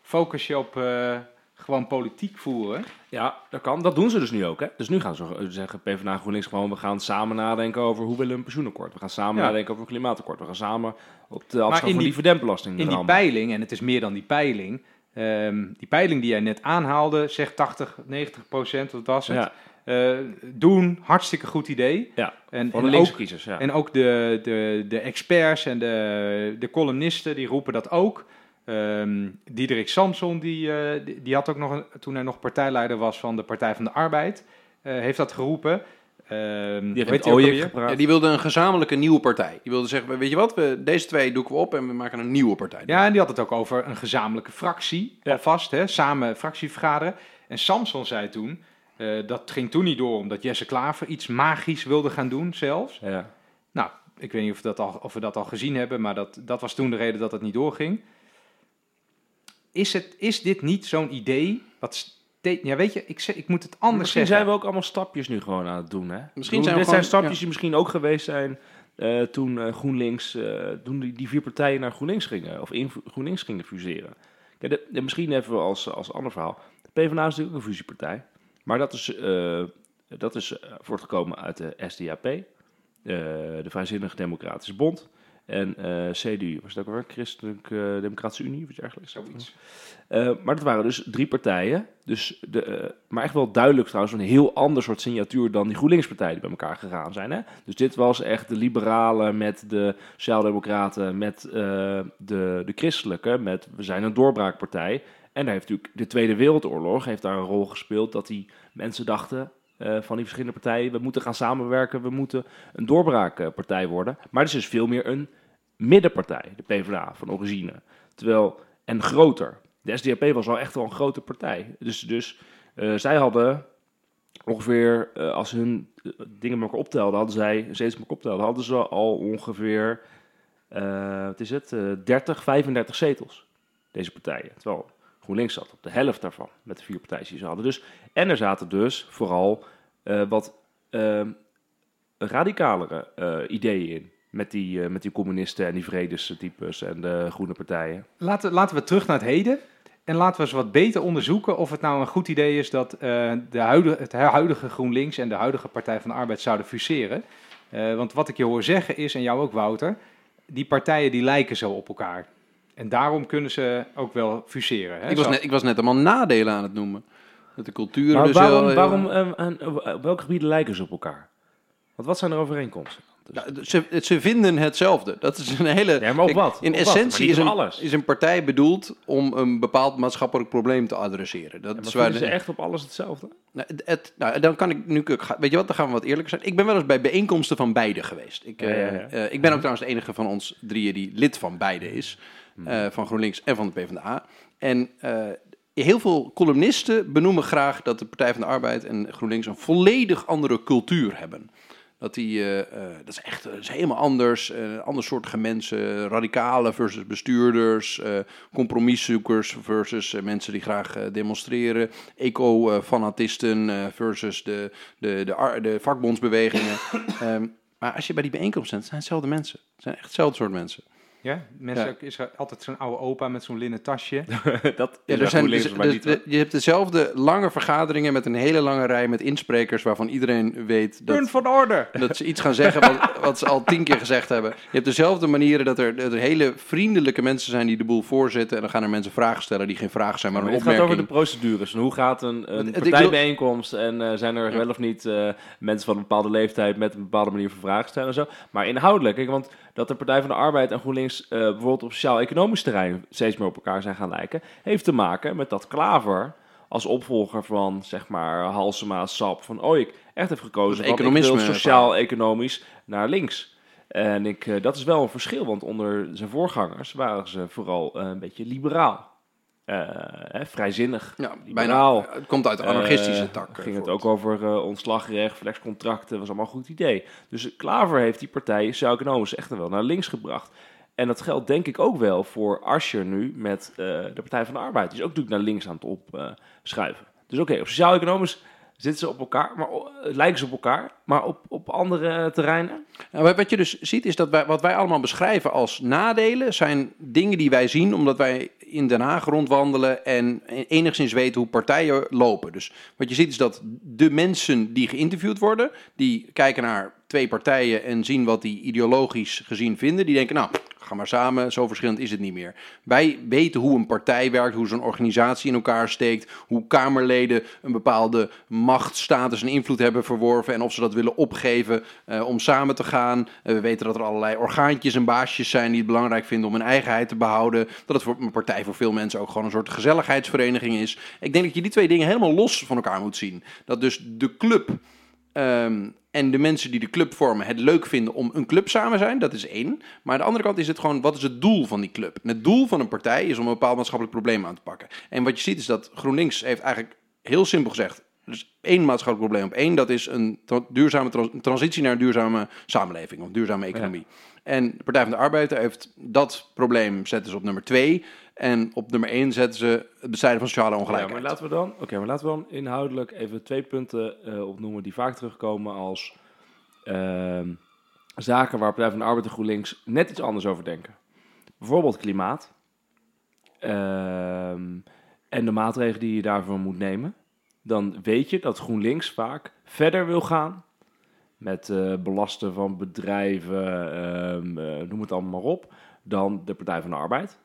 Focus je op eh, gewoon politiek voeren. Ja, dat kan. Dat doen ze dus nu ook. Hè? Dus nu gaan ze zeggen PvdA GroenLinks gewoon... we gaan samen nadenken over hoe willen we een pensioenakkoord. We gaan samen Ja. nadenken over een klimaatakkoord. We gaan samen op de afschaffing in van die- dividendbelasting In die peiling, en het is meer dan die peiling, ehm, die peiling die jij net aanhaalde, zegt 80, 90 procent, wat was het? Ja, Eh, doen, hartstikke goed idee. ja, En, van de en ook, kiezers. Ja. en ook de, de, de experts en de, de columnisten, die roepen dat ook. Ehm Diederik Samson, die, eh, die, die had ook nog, een, toen hij nog partijleider was van de Partij van de Arbeid, eh, heeft dat geroepen. Ehm die heeft. Ja, die wilde een gezamenlijke nieuwe partij. Die wilde zeggen, weet je wat, we, deze twee doeken we op en we maken een nieuwe partij. Ja, en die had het ook over een gezamenlijke fractie, Ja. alvast, hè, samen fractie vergaderen. En Samson zei toen, eh, dat ging toen niet door, omdat Jesse Klaver iets magisch wilde gaan doen zelfs. Ja. Nou, ik weet niet of, dat al, of we dat al gezien hebben, maar dat, dat was toen de reden dat het niet doorging. Is, het, is dit niet zo'n idee wat... Ja, weet je, ik, zeg, ik moet het anders Misschien zeggen. zijn we ook allemaal stapjes nu gewoon aan het doen. Hè? Misschien zijn we dit zijn stapjes die misschien ook geweest zijn eh, toen eh, GroenLinks, eh, toen die, die vier partijen naar GroenLinks gingen, of in GroenLinks gingen fuseren. Kijk, de, de- misschien even als, als ander verhaal. De PvdA is natuurlijk ook een fusiepartij, maar dat is, eh, dat is voortgekomen uit de SDAP, eh, de Vrijzinnige Democratische Bond. En eh CDU, was het ook weer Christelijke eh, Democratische Unie, of iets dergelijks. Zoiets. Eh, maar dat waren dus drie partijen. Dus de, maar echt wel duidelijk trouwens een heel ander soort signatuur dan die GroenLinks-partijen die bij elkaar gegaan zijn. Hè? Dus dit was echt de liberalen met de sociaaldemocraten, met de, de christelijke, met we zijn een doorbraakpartij. En daar heeft natuurlijk de Tweede Wereldoorlog heeft daar een rol gespeeld dat die mensen dachten van die verschillende partijen, we moeten gaan samenwerken, we moeten een doorbraakpartij worden. Maar het is dus veel meer een middenpartij, de PvdA van origine. Terwijl, en groter. De SDAP was wel echt wel een grote partij. Dus, dus eh, zij hadden ongeveer, eh, als hun eh, dingen elkaar optelden, hadden zij, steeds elkaar optelden, hadden ze al ongeveer, wat is het, eh 30, 35 zetels, deze partijen. Terwijl GroenLinks zat op de helft daarvan, met de vier partijen die ze hadden. Dus, en er zaten dus vooral wat eh, radicalere ideeën in. Met die, eh, met die communisten en die vredestypes en de groene partijen. Laten, laten we terug naar het heden. En laten we eens wat beter onderzoeken of het nou een goed idee is dat eh, de huidige, het huidige GroenLinks en de huidige Partij van de Arbeid zouden fuseren. Eh, want wat ik je hoor zeggen is, en jou ook Wouter, die partijen die lijken zo op elkaar. En daarom kunnen ze ook wel fuseren. Hè? ik, was net, ik was net allemaal nadelen aan het noemen. Dat de culturen Maar dus waarom, heel- waarom eh, op welke gebieden lijken ze op elkaar? Want wat zijn er overeenkomsten? Dus- ze, ze vinden hetzelfde. Dat is een hele. Ja, maar op Kijk, wat? In Op essentie is, een, alles. is een partij bedoeld om een bepaald maatschappelijk probleem te adresseren. Dat Ja, is waar de- ze echt op alles hetzelfde? Nou, het, nou, dan kan ik nu. Weet je wat? Dan gaan we wat eerlijker zijn. Ik ben wel eens bij bijeenkomsten van beide geweest. Ik, Ja, eh, eh, ik ben ook trouwens de enige van ons drieën die lid van beide is. Hmm. eh, van GroenLinks en van de PvdA. En heel veel columnisten benoemen graag dat de Partij van de Arbeid en GroenLinks een volledig andere cultuur hebben. Dat, die, eh, eh, dat is echt dat is helemaal anders. eh, ander soortige mensen. Radicalen versus bestuurders. compromiszoekers versus mensen die graag demonstreren. Eco-fanatisten versus de, de, de, de vakbondsbewegingen. [coughs] Ehm, maar als je bij die bijeenkomst bent, zijn het hetzelfde mensen. Het zijn echt hetzelfde soort mensen. Ja? Mensen, Ja. is er altijd zo'n oude opa met zo'n linnen tasje. [laughs] dat Ja, is er zijn, dus- maar dus- niet hoor. je hebt dezelfde lange vergaderingen met een hele lange rij met insprekers waarvan iedereen weet Punt dat, van orde! dat ze iets gaan zeggen wat, [laughs] wat ze al tien keer gezegd hebben. Je hebt dezelfde manieren dat er, dat er hele vriendelijke mensen zijn die de boel voorzitten en dan gaan er mensen vragen stellen die geen vragen zijn, maar, Maar een dit gaat over opmerking. de procedures. En hoe gaat een, een Het- ik partijbijeenkomst en eh, zijn er Ja. wel of niet eh, mensen van een bepaalde leeftijd met een bepaalde manier van vragen stellen en zo. Maar inhoudelijk, kijk, want dat de Partij van de Arbeid en GroenLinks eh, bijvoorbeeld op sociaal-economisch terrein steeds meer op elkaar zijn gaan lijken, heeft te maken met dat Klaver als opvolger van, zeg maar, Halsema, Sap, van Ooyek echt heeft gekozen Dat van ik wil economisme sociaal-economisch naar links. En ik, eh, dat is wel een verschil, want onder zijn voorgangers waren ze vooral eh, een beetje liberaal. Eh, hè, vrijzinnig. Ja, bijna, het komt uit de anarchistische Eh, tak. eh, ging het ook over ontslagrecht, flexcontracten, was allemaal een goed idee. Dus Klaver heeft die partij sociaal-economisch echt wel naar links gebracht. En dat geldt denk ik ook wel voor Asscher nu met de Partij van de Arbeid. Die is ook natuurlijk naar links aan het opschuiven. dus oké, op sociaal-economisch zitten ze op elkaar, maar eh, lijken ze op elkaar, maar op, op andere terreinen. Nou, wat- je dus ziet is dat wij, wat wij allemaal beschrijven als nadelen zijn dingen die wij zien omdat wij in Den Haag rondwandelen en enigszins weten hoe partijen lopen. Dus wat je ziet is dat de mensen die geïnterviewd worden, die kijken naar twee partijen en zien wat die ideologisch gezien vinden, die denken nou, ga maar samen, zo verschillend is het niet meer. Wij weten hoe een partij werkt, hoe zo'n organisatie in elkaar steekt, hoe Kamerleden een bepaalde macht, status en invloed hebben verworven en of ze dat willen opgeven eh, om samen te gaan. Eh, we weten dat er allerlei orgaantjes en baasjes zijn die het belangrijk vinden om hun eigenheid te behouden. Dat het voor een partij voor veel mensen ook gewoon een soort gezelligheidsvereniging is. Ik denk dat je die twee dingen helemaal los van elkaar moet zien. Dat dus de club ehm, en de mensen die de club vormen het leuk vinden om een club samen zijn, dat is één. Maar aan de andere kant is het gewoon, wat is het doel van die club? En het doel van een partij is om een bepaald maatschappelijk probleem aan te pakken. En wat je ziet is dat GroenLinks heeft eigenlijk heel simpel gezegd, dus één maatschappelijk probleem op één, dat is een tra- duurzame trans- transitie naar een duurzame samenleving of duurzame economie. En de Partij van de Arbeid heeft dat probleem zetten ze op nummer twee. En op nummer één zetten ze het bestrijden van sociale Ja, ongelijkheid. maar laten we dan, oké, maar laten we dan inhoudelijk even twee punten eh, opnoemen die vaak terugkomen als ehm, zaken waar Partij van de Arbeid en GroenLinks net iets anders over denken. Bijvoorbeeld klimaat. Ehm, en de maatregelen die je daarvoor moet nemen. Dan weet je dat GroenLinks vaak verder wil gaan met eh, belasten van bedrijven, ehm, eh, noem het allemaal maar op, dan de Partij van de Arbeid.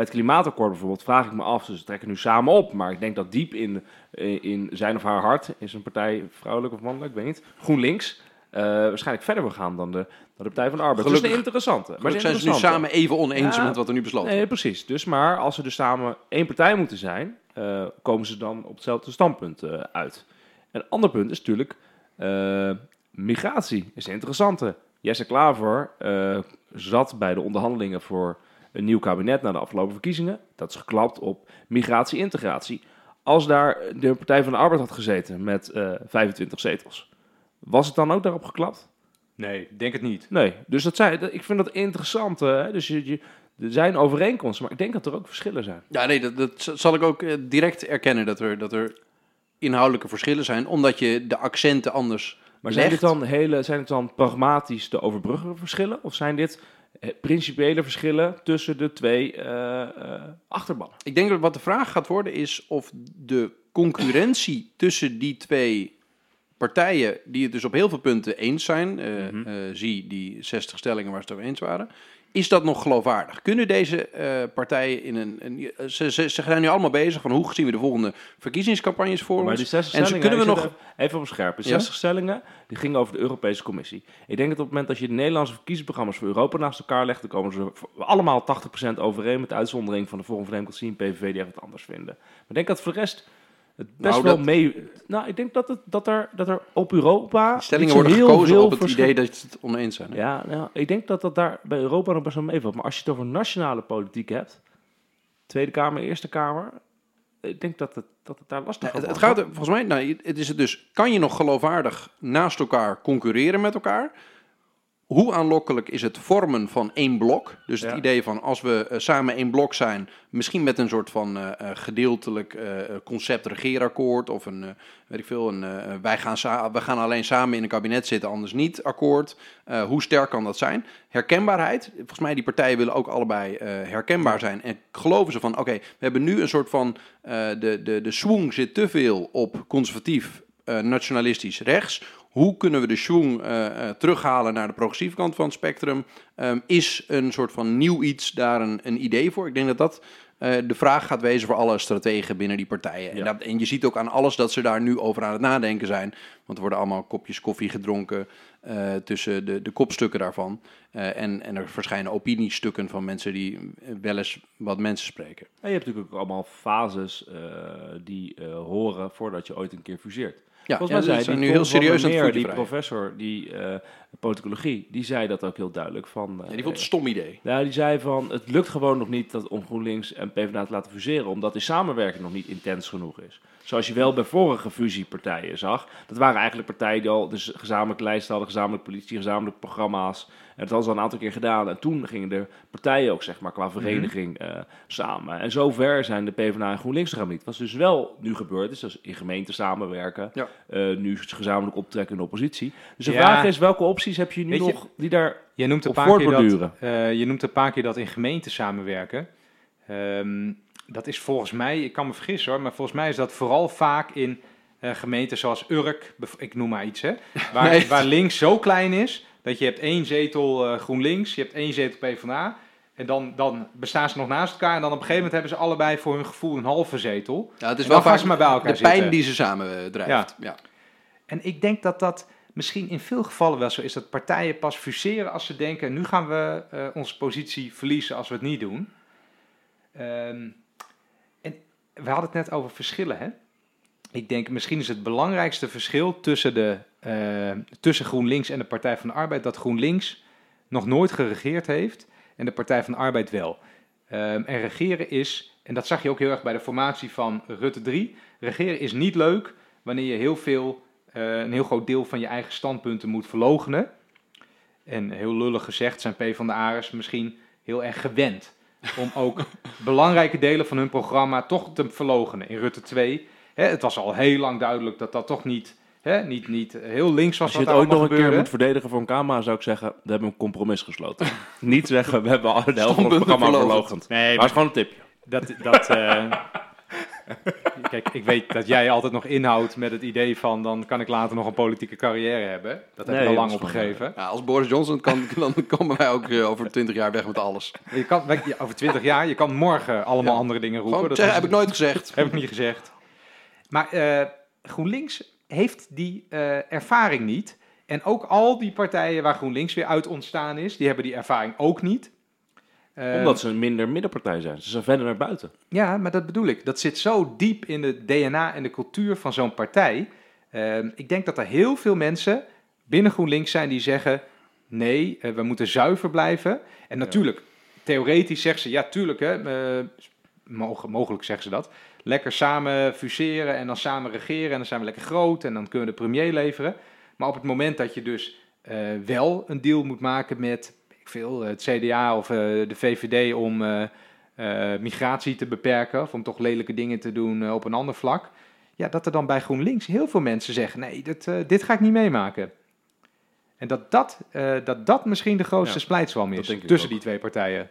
Het klimaatakkoord bijvoorbeeld vraag ik me af, ze trekken nu samen op, maar ik denk dat diep in, eh, in zijn of haar hart is een partij vrouwelijk of mannelijk, ik weet niet, GroenLinks, eh, waarschijnlijk verder wil gaan dan de, dan de Partij van de Arbeid. Gelukkig- dus een interessante. Maar zijn ze nu samen even oneens Ja. met wat er nu besloten Nee, precies. Dus maar als ze dus samen één partij moeten zijn, eh, komen ze dan op hetzelfde standpunt uit. Een ander punt is natuurlijk migratie. Is een interessante. Jesse Klaver zat bij de onderhandelingen voor een nieuw kabinet na de afgelopen verkiezingen. Dat is geklapt op migratie-integratie. Als daar de Partij van de Arbeid had gezeten met eh 25 zetels, was het dan ook daarop geklapt? Nee, denk het niet. Nee, dus dat zijn, dat- ik vind dat interessant. Hè? Dus je, je, er zijn overeenkomsten, maar ik denk dat er ook verschillen zijn. Ja, nee, dat, dat zal ik ook eh, direct erkennen dat er, dat er inhoudelijke verschillen zijn, omdat je de accenten anders Maar zijn legt. dit dan, hele, zijn het dan pragmatisch de overbruggende verschillen? Of zijn dit eh, principiële verschillen tussen de twee eh, eh, achterbannen? Ik denk dat wat de vraag gaat worden is of de concurrentie tussen die twee partijen, die het dus op heel veel punten eens zijn, eh, Mhm. eh, zie die 60 stellingen waar ze het over eens waren, is dat nog geloofwaardig? Kunnen deze eh, partijen in een... een ze, ze, ze zijn nu allemaal bezig van hoe zien we de volgende verkiezingscampagnes voor Maar ons? die 60 en ze kunnen we nog... Even op scherp. De Ja? 60 stellingen, die gingen over de Europese Commissie. Ik denk dat op het moment dat je de Nederlandse verkiezingsprogramma's voor Europa naast elkaar legt, dan komen ze voor- allemaal 80% overeen, met de uitzondering van de Forum van Democratie en PVV die echt wat anders vinden. Maar ik denk dat voor de rest het best Nou, wel dat- mee... Nou, ik denk dat, het, dat, er, dat er op Europa... Stellingen worden heel gekozen veel op het idee dat ze het oneens zijn. hè? Ja, nou, ik denk dat dat daar bij Europa nog best wel meevalt. Maar als je het over nationale politiek hebt, Tweede Kamer, Eerste Kamer, ik denk dat het, dat het daar lastig Ja, het, wordt. het gaat er volgens mij, nou, het is het dus, kan je nog geloofwaardig naast elkaar concurreren met elkaar? Hoe aanlokkelijk is het vormen van één blok? Dus het Ja. idee van als we eh, samen één blok zijn, misschien met een soort van eh, eh, gedeeltelijk concept regeerakkoord of een, weet ik veel, een wij, gaan we gaan alleen samen in een kabinet zitten, anders niet akkoord. Hoe sterk kan dat zijn? Herkenbaarheid. Volgens mij die partijen willen ook allebei herkenbaar zijn. En geloven ze van, oké, we hebben nu een soort van, de, de, de swing zit te veel op conservatief, nationalistisch rechts. Hoe kunnen we de schwung eh, eh, terughalen naar de progressieve kant van het spectrum? Ehm, is een soort van nieuw iets daar een, een idee voor? Ik denk dat dat eh, de vraag gaat wezen voor alle strategen binnen die partijen. En, dat, en je ziet ook aan alles dat ze daar nu over aan het nadenken zijn. Want er worden allemaal kopjes koffie gedronken tussen de, de kopstukken daarvan. En, en er verschijnen opiniestukken van mensen die wel eens wat mensen spreken. En je hebt natuurlijk ook allemaal fases die horen voordat je ooit een keer fuseert. Ja, Volgens ja, mij ze zei zijn die nu heel serieus aan Meer, die professor, die eh politicologie, die zei dat ook heel duidelijk van... Ja, eh, die vond het een stom idee. Nou, die zei van, het lukt gewoon nog niet dat om GroenLinks en PvdA te laten fuseren, omdat die samenwerking nog niet intens genoeg is. Zoals je wel bij vorige fusiepartijen zag. Dat waren eigenlijk partijen die al dus gezamenlijk lijsten hadden, gezamenlijk politie, gezamenlijk programma's. En dat hadden ze al een aantal keer gedaan. En toen gingen de partijen ook, zeg maar, qua vereniging eh, samen. En zover zijn de PvdA en GroenLinks nog niet. Wat dus wel nu gebeurd is, dus in gemeenten samenwerken. Ja. eh, nu gezamenlijk optrekken in de oppositie. Dus de Ja. vraag is, welke opties heb je nu Weet je- nog die daar... Jij noemt een paar keer dat, eh, je noemt een paar keer dat in gemeenten samenwerken. Ehm, dat is volgens mij, ik kan me vergissen hoor, maar volgens mij is dat vooral vaak in eh, gemeenten zoals Urk, ik noem maar iets hè, [laughs] waar, Nee. waar links zo klein is dat je hebt één zetel eh, GroenLinks, je hebt één zetel PvdA en dan, dan bestaan ze nog naast elkaar en dan op een gegeven moment hebben ze allebei voor hun gevoel een halve zetel. Ja, het is wel vaak ze maar bij elkaar de pijn die ze samen eh, drijft. Ja. En ik denk dat dat misschien in veel gevallen wel zo is dat partijen pas fuseren als ze denken: nu gaan we onze positie verliezen als we het niet doen. En we hadden het net over verschillen. Hè? Ik denk misschien is het belangrijkste verschil tussen, de, eh, tussen GroenLinks en de Partij van de Arbeid dat GroenLinks nog nooit geregeerd heeft en de Partij van de Arbeid wel. Ehm, en regeren is, en dat zag je ook heel erg bij de formatie van Rutte 3, regeren is niet leuk wanneer je heel veel, eh, een heel groot deel van je eigen standpunten moet verlogenen. En heel lullig gezegd zijn PvdA'ers misschien heel erg gewend om ook belangrijke delen van hun programma toch te verlogenen. In Rutte 2, hè, het was al heel lang duidelijk dat dat toch niet, hè, niet, niet heel links was Als je het ooit nog een keer moet verdedigen voor een camera, zou ik zeggen, we hebben een compromis gesloten. [laughs] Niet zeggen, we hebben alle de helft van het programma verlogend. Nee, Maar het maar is gewoon een tipje. dat... dat eh, [laughs] [laughs] Kijk, ik weet dat jij altijd nog inhoudt met het idee van... dan kan ik later nog een politieke carrière hebben. Dat heb Nee, je al lang opgegeven. Ja, als Boris Johnson kan, [laughs] dan komen wij ook eh, over 20 jaar weg met alles. Je kan, over twintig jaar, je kan morgen allemaal Ja. andere dingen roepen. Gewoon, Dat zeg, heb ik nooit gezegd. [laughs] heb ik niet gezegd. Maar eh, GroenLinks heeft die eh, ervaring niet. En ook al die partijen waar GroenLinks weer uit ontstaan is... die hebben die ervaring ook niet. Eh, Omdat ze een minder middenpartij zijn. Ze zijn verder naar buiten. Ja, maar dat bedoel ik. Dat zit zo diep in de DNA en de cultuur van zo'n partij. Ehm, ik denk dat er heel veel mensen binnen GroenLinks zijn die zeggen: nee, eh, we moeten zuiver blijven. En natuurlijk, theoretisch zeggen ze: ja, tuurlijk, hè, eh, mogelijk zeggen ze dat. Lekker samen fuseren en dan samen regeren en dan zijn we lekker groot en dan kunnen we de premier leveren. Maar op het moment dat je dus wel een deal moet maken met veel, het CDA of eh, de VVD om eh, eh, migratie te beperken of om toch lelijke dingen te doen eh, op een ander vlak. Ja, dat er dan bij GroenLinks heel veel mensen zeggen: nee, dit, eh, dit ga ik niet meemaken. En dat dat, eh, dat, dat misschien de grootste Ja, splijtswam is tussen ook. die twee partijen.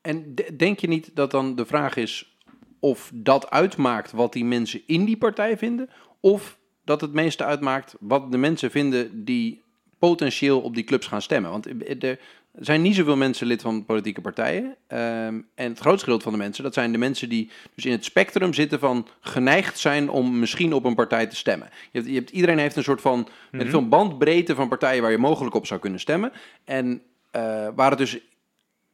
En de- denk je niet dat dan de vraag is of dat uitmaakt wat die mensen in die partij vinden? Of dat het meeste uitmaakt wat de mensen vinden die potentieel op die clubs gaan stemmen? Want er zijn niet zoveel mensen lid van politieke partijen. Ehm, en het grootste gedeelte van de mensen, dat zijn de mensen die dus in het spectrum zitten van geneigd zijn om misschien op een partij te stemmen. Je hebt, je hebt, iedereen heeft een soort van veel bandbreedte van partijen waar je mogelijk op zou kunnen stemmen. En eh, waar het dus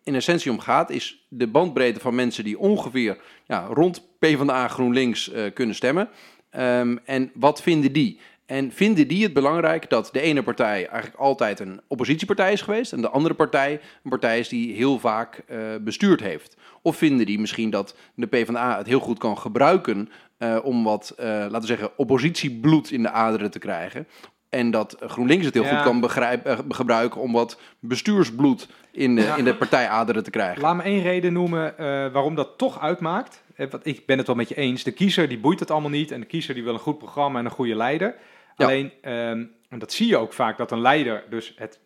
in essentie om gaat, is de bandbreedte van mensen die ongeveer ja, rond PvdA GroenLinks eh, kunnen stemmen. Ehm, en wat vinden die? En vinden die het belangrijk dat de ene partij eigenlijk altijd een oppositiepartij is geweest en de andere partij een partij is die heel vaak eh, bestuurd heeft? Of vinden die misschien dat de PvdA het heel goed kan gebruiken eh, om wat, eh, laten we zeggen, oppositiebloed in de aderen te krijgen? En dat GroenLinks het heel Ja. goed kan begrijp, gebruiken om wat bestuursbloed in de, Ja. in de partijaderen te krijgen. Laat me één reden noemen waarom dat toch uitmaakt. Want ik ben het wel met je eens. De kiezer die boeit het allemaal niet. En de kiezer die wil een goed programma en een goede leider. Alleen, ehm, en dat zie je ook vaak, dat een leider dus het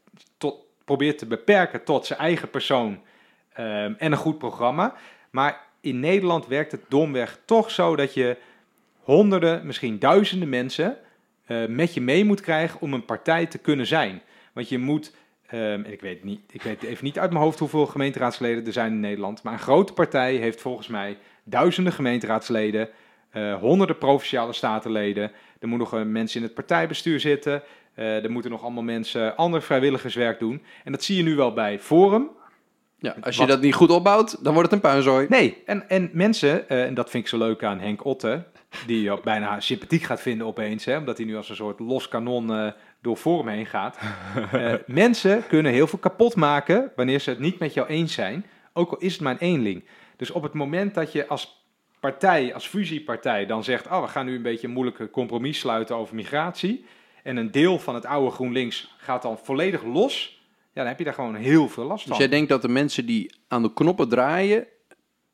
probeert te beperken tot zijn eigen persoon ehm, en een goed programma. Maar in Nederland werkt het domweg toch zo dat je honderden, misschien duizenden mensen eh, met je mee moet krijgen om een partij te kunnen zijn. Want je moet, ehm, en ik weet, niet, ik weet even niet uit mijn hoofd hoeveel gemeenteraadsleden er zijn in Nederland, maar een grote partij heeft volgens mij duizenden gemeenteraadsleden, eh, honderden provinciale statenleden. Er moeten nog mensen in het partijbestuur zitten. eh, er moeten nog allemaal mensen ander vrijwilligerswerk doen. En dat zie je nu wel bij Forum. Ja, als je Wat- dat niet goed opbouwt, dan wordt het een puinzooi. Nee, en, en mensen, eh, en dat vind ik zo leuk aan Henk Otte, die je bijna sympathiek gaat vinden opeens, hè, omdat hij nu als een soort los kanon eh, door Forum heen gaat. [laughs] Mensen kunnen heel veel kapot maken wanneer ze het niet met jou eens zijn, ook al is het maar een eenling. Dus op het moment dat je als partij, als fusiepartij, dan zegt, oh, we gaan nu een beetje een moeilijke compromis sluiten over migratie, en een deel van het oude GroenLinks gaat dan volledig los, ja, dan heb je daar gewoon heel veel last Dus van. jij denkt dat de mensen die aan de knoppen draaien,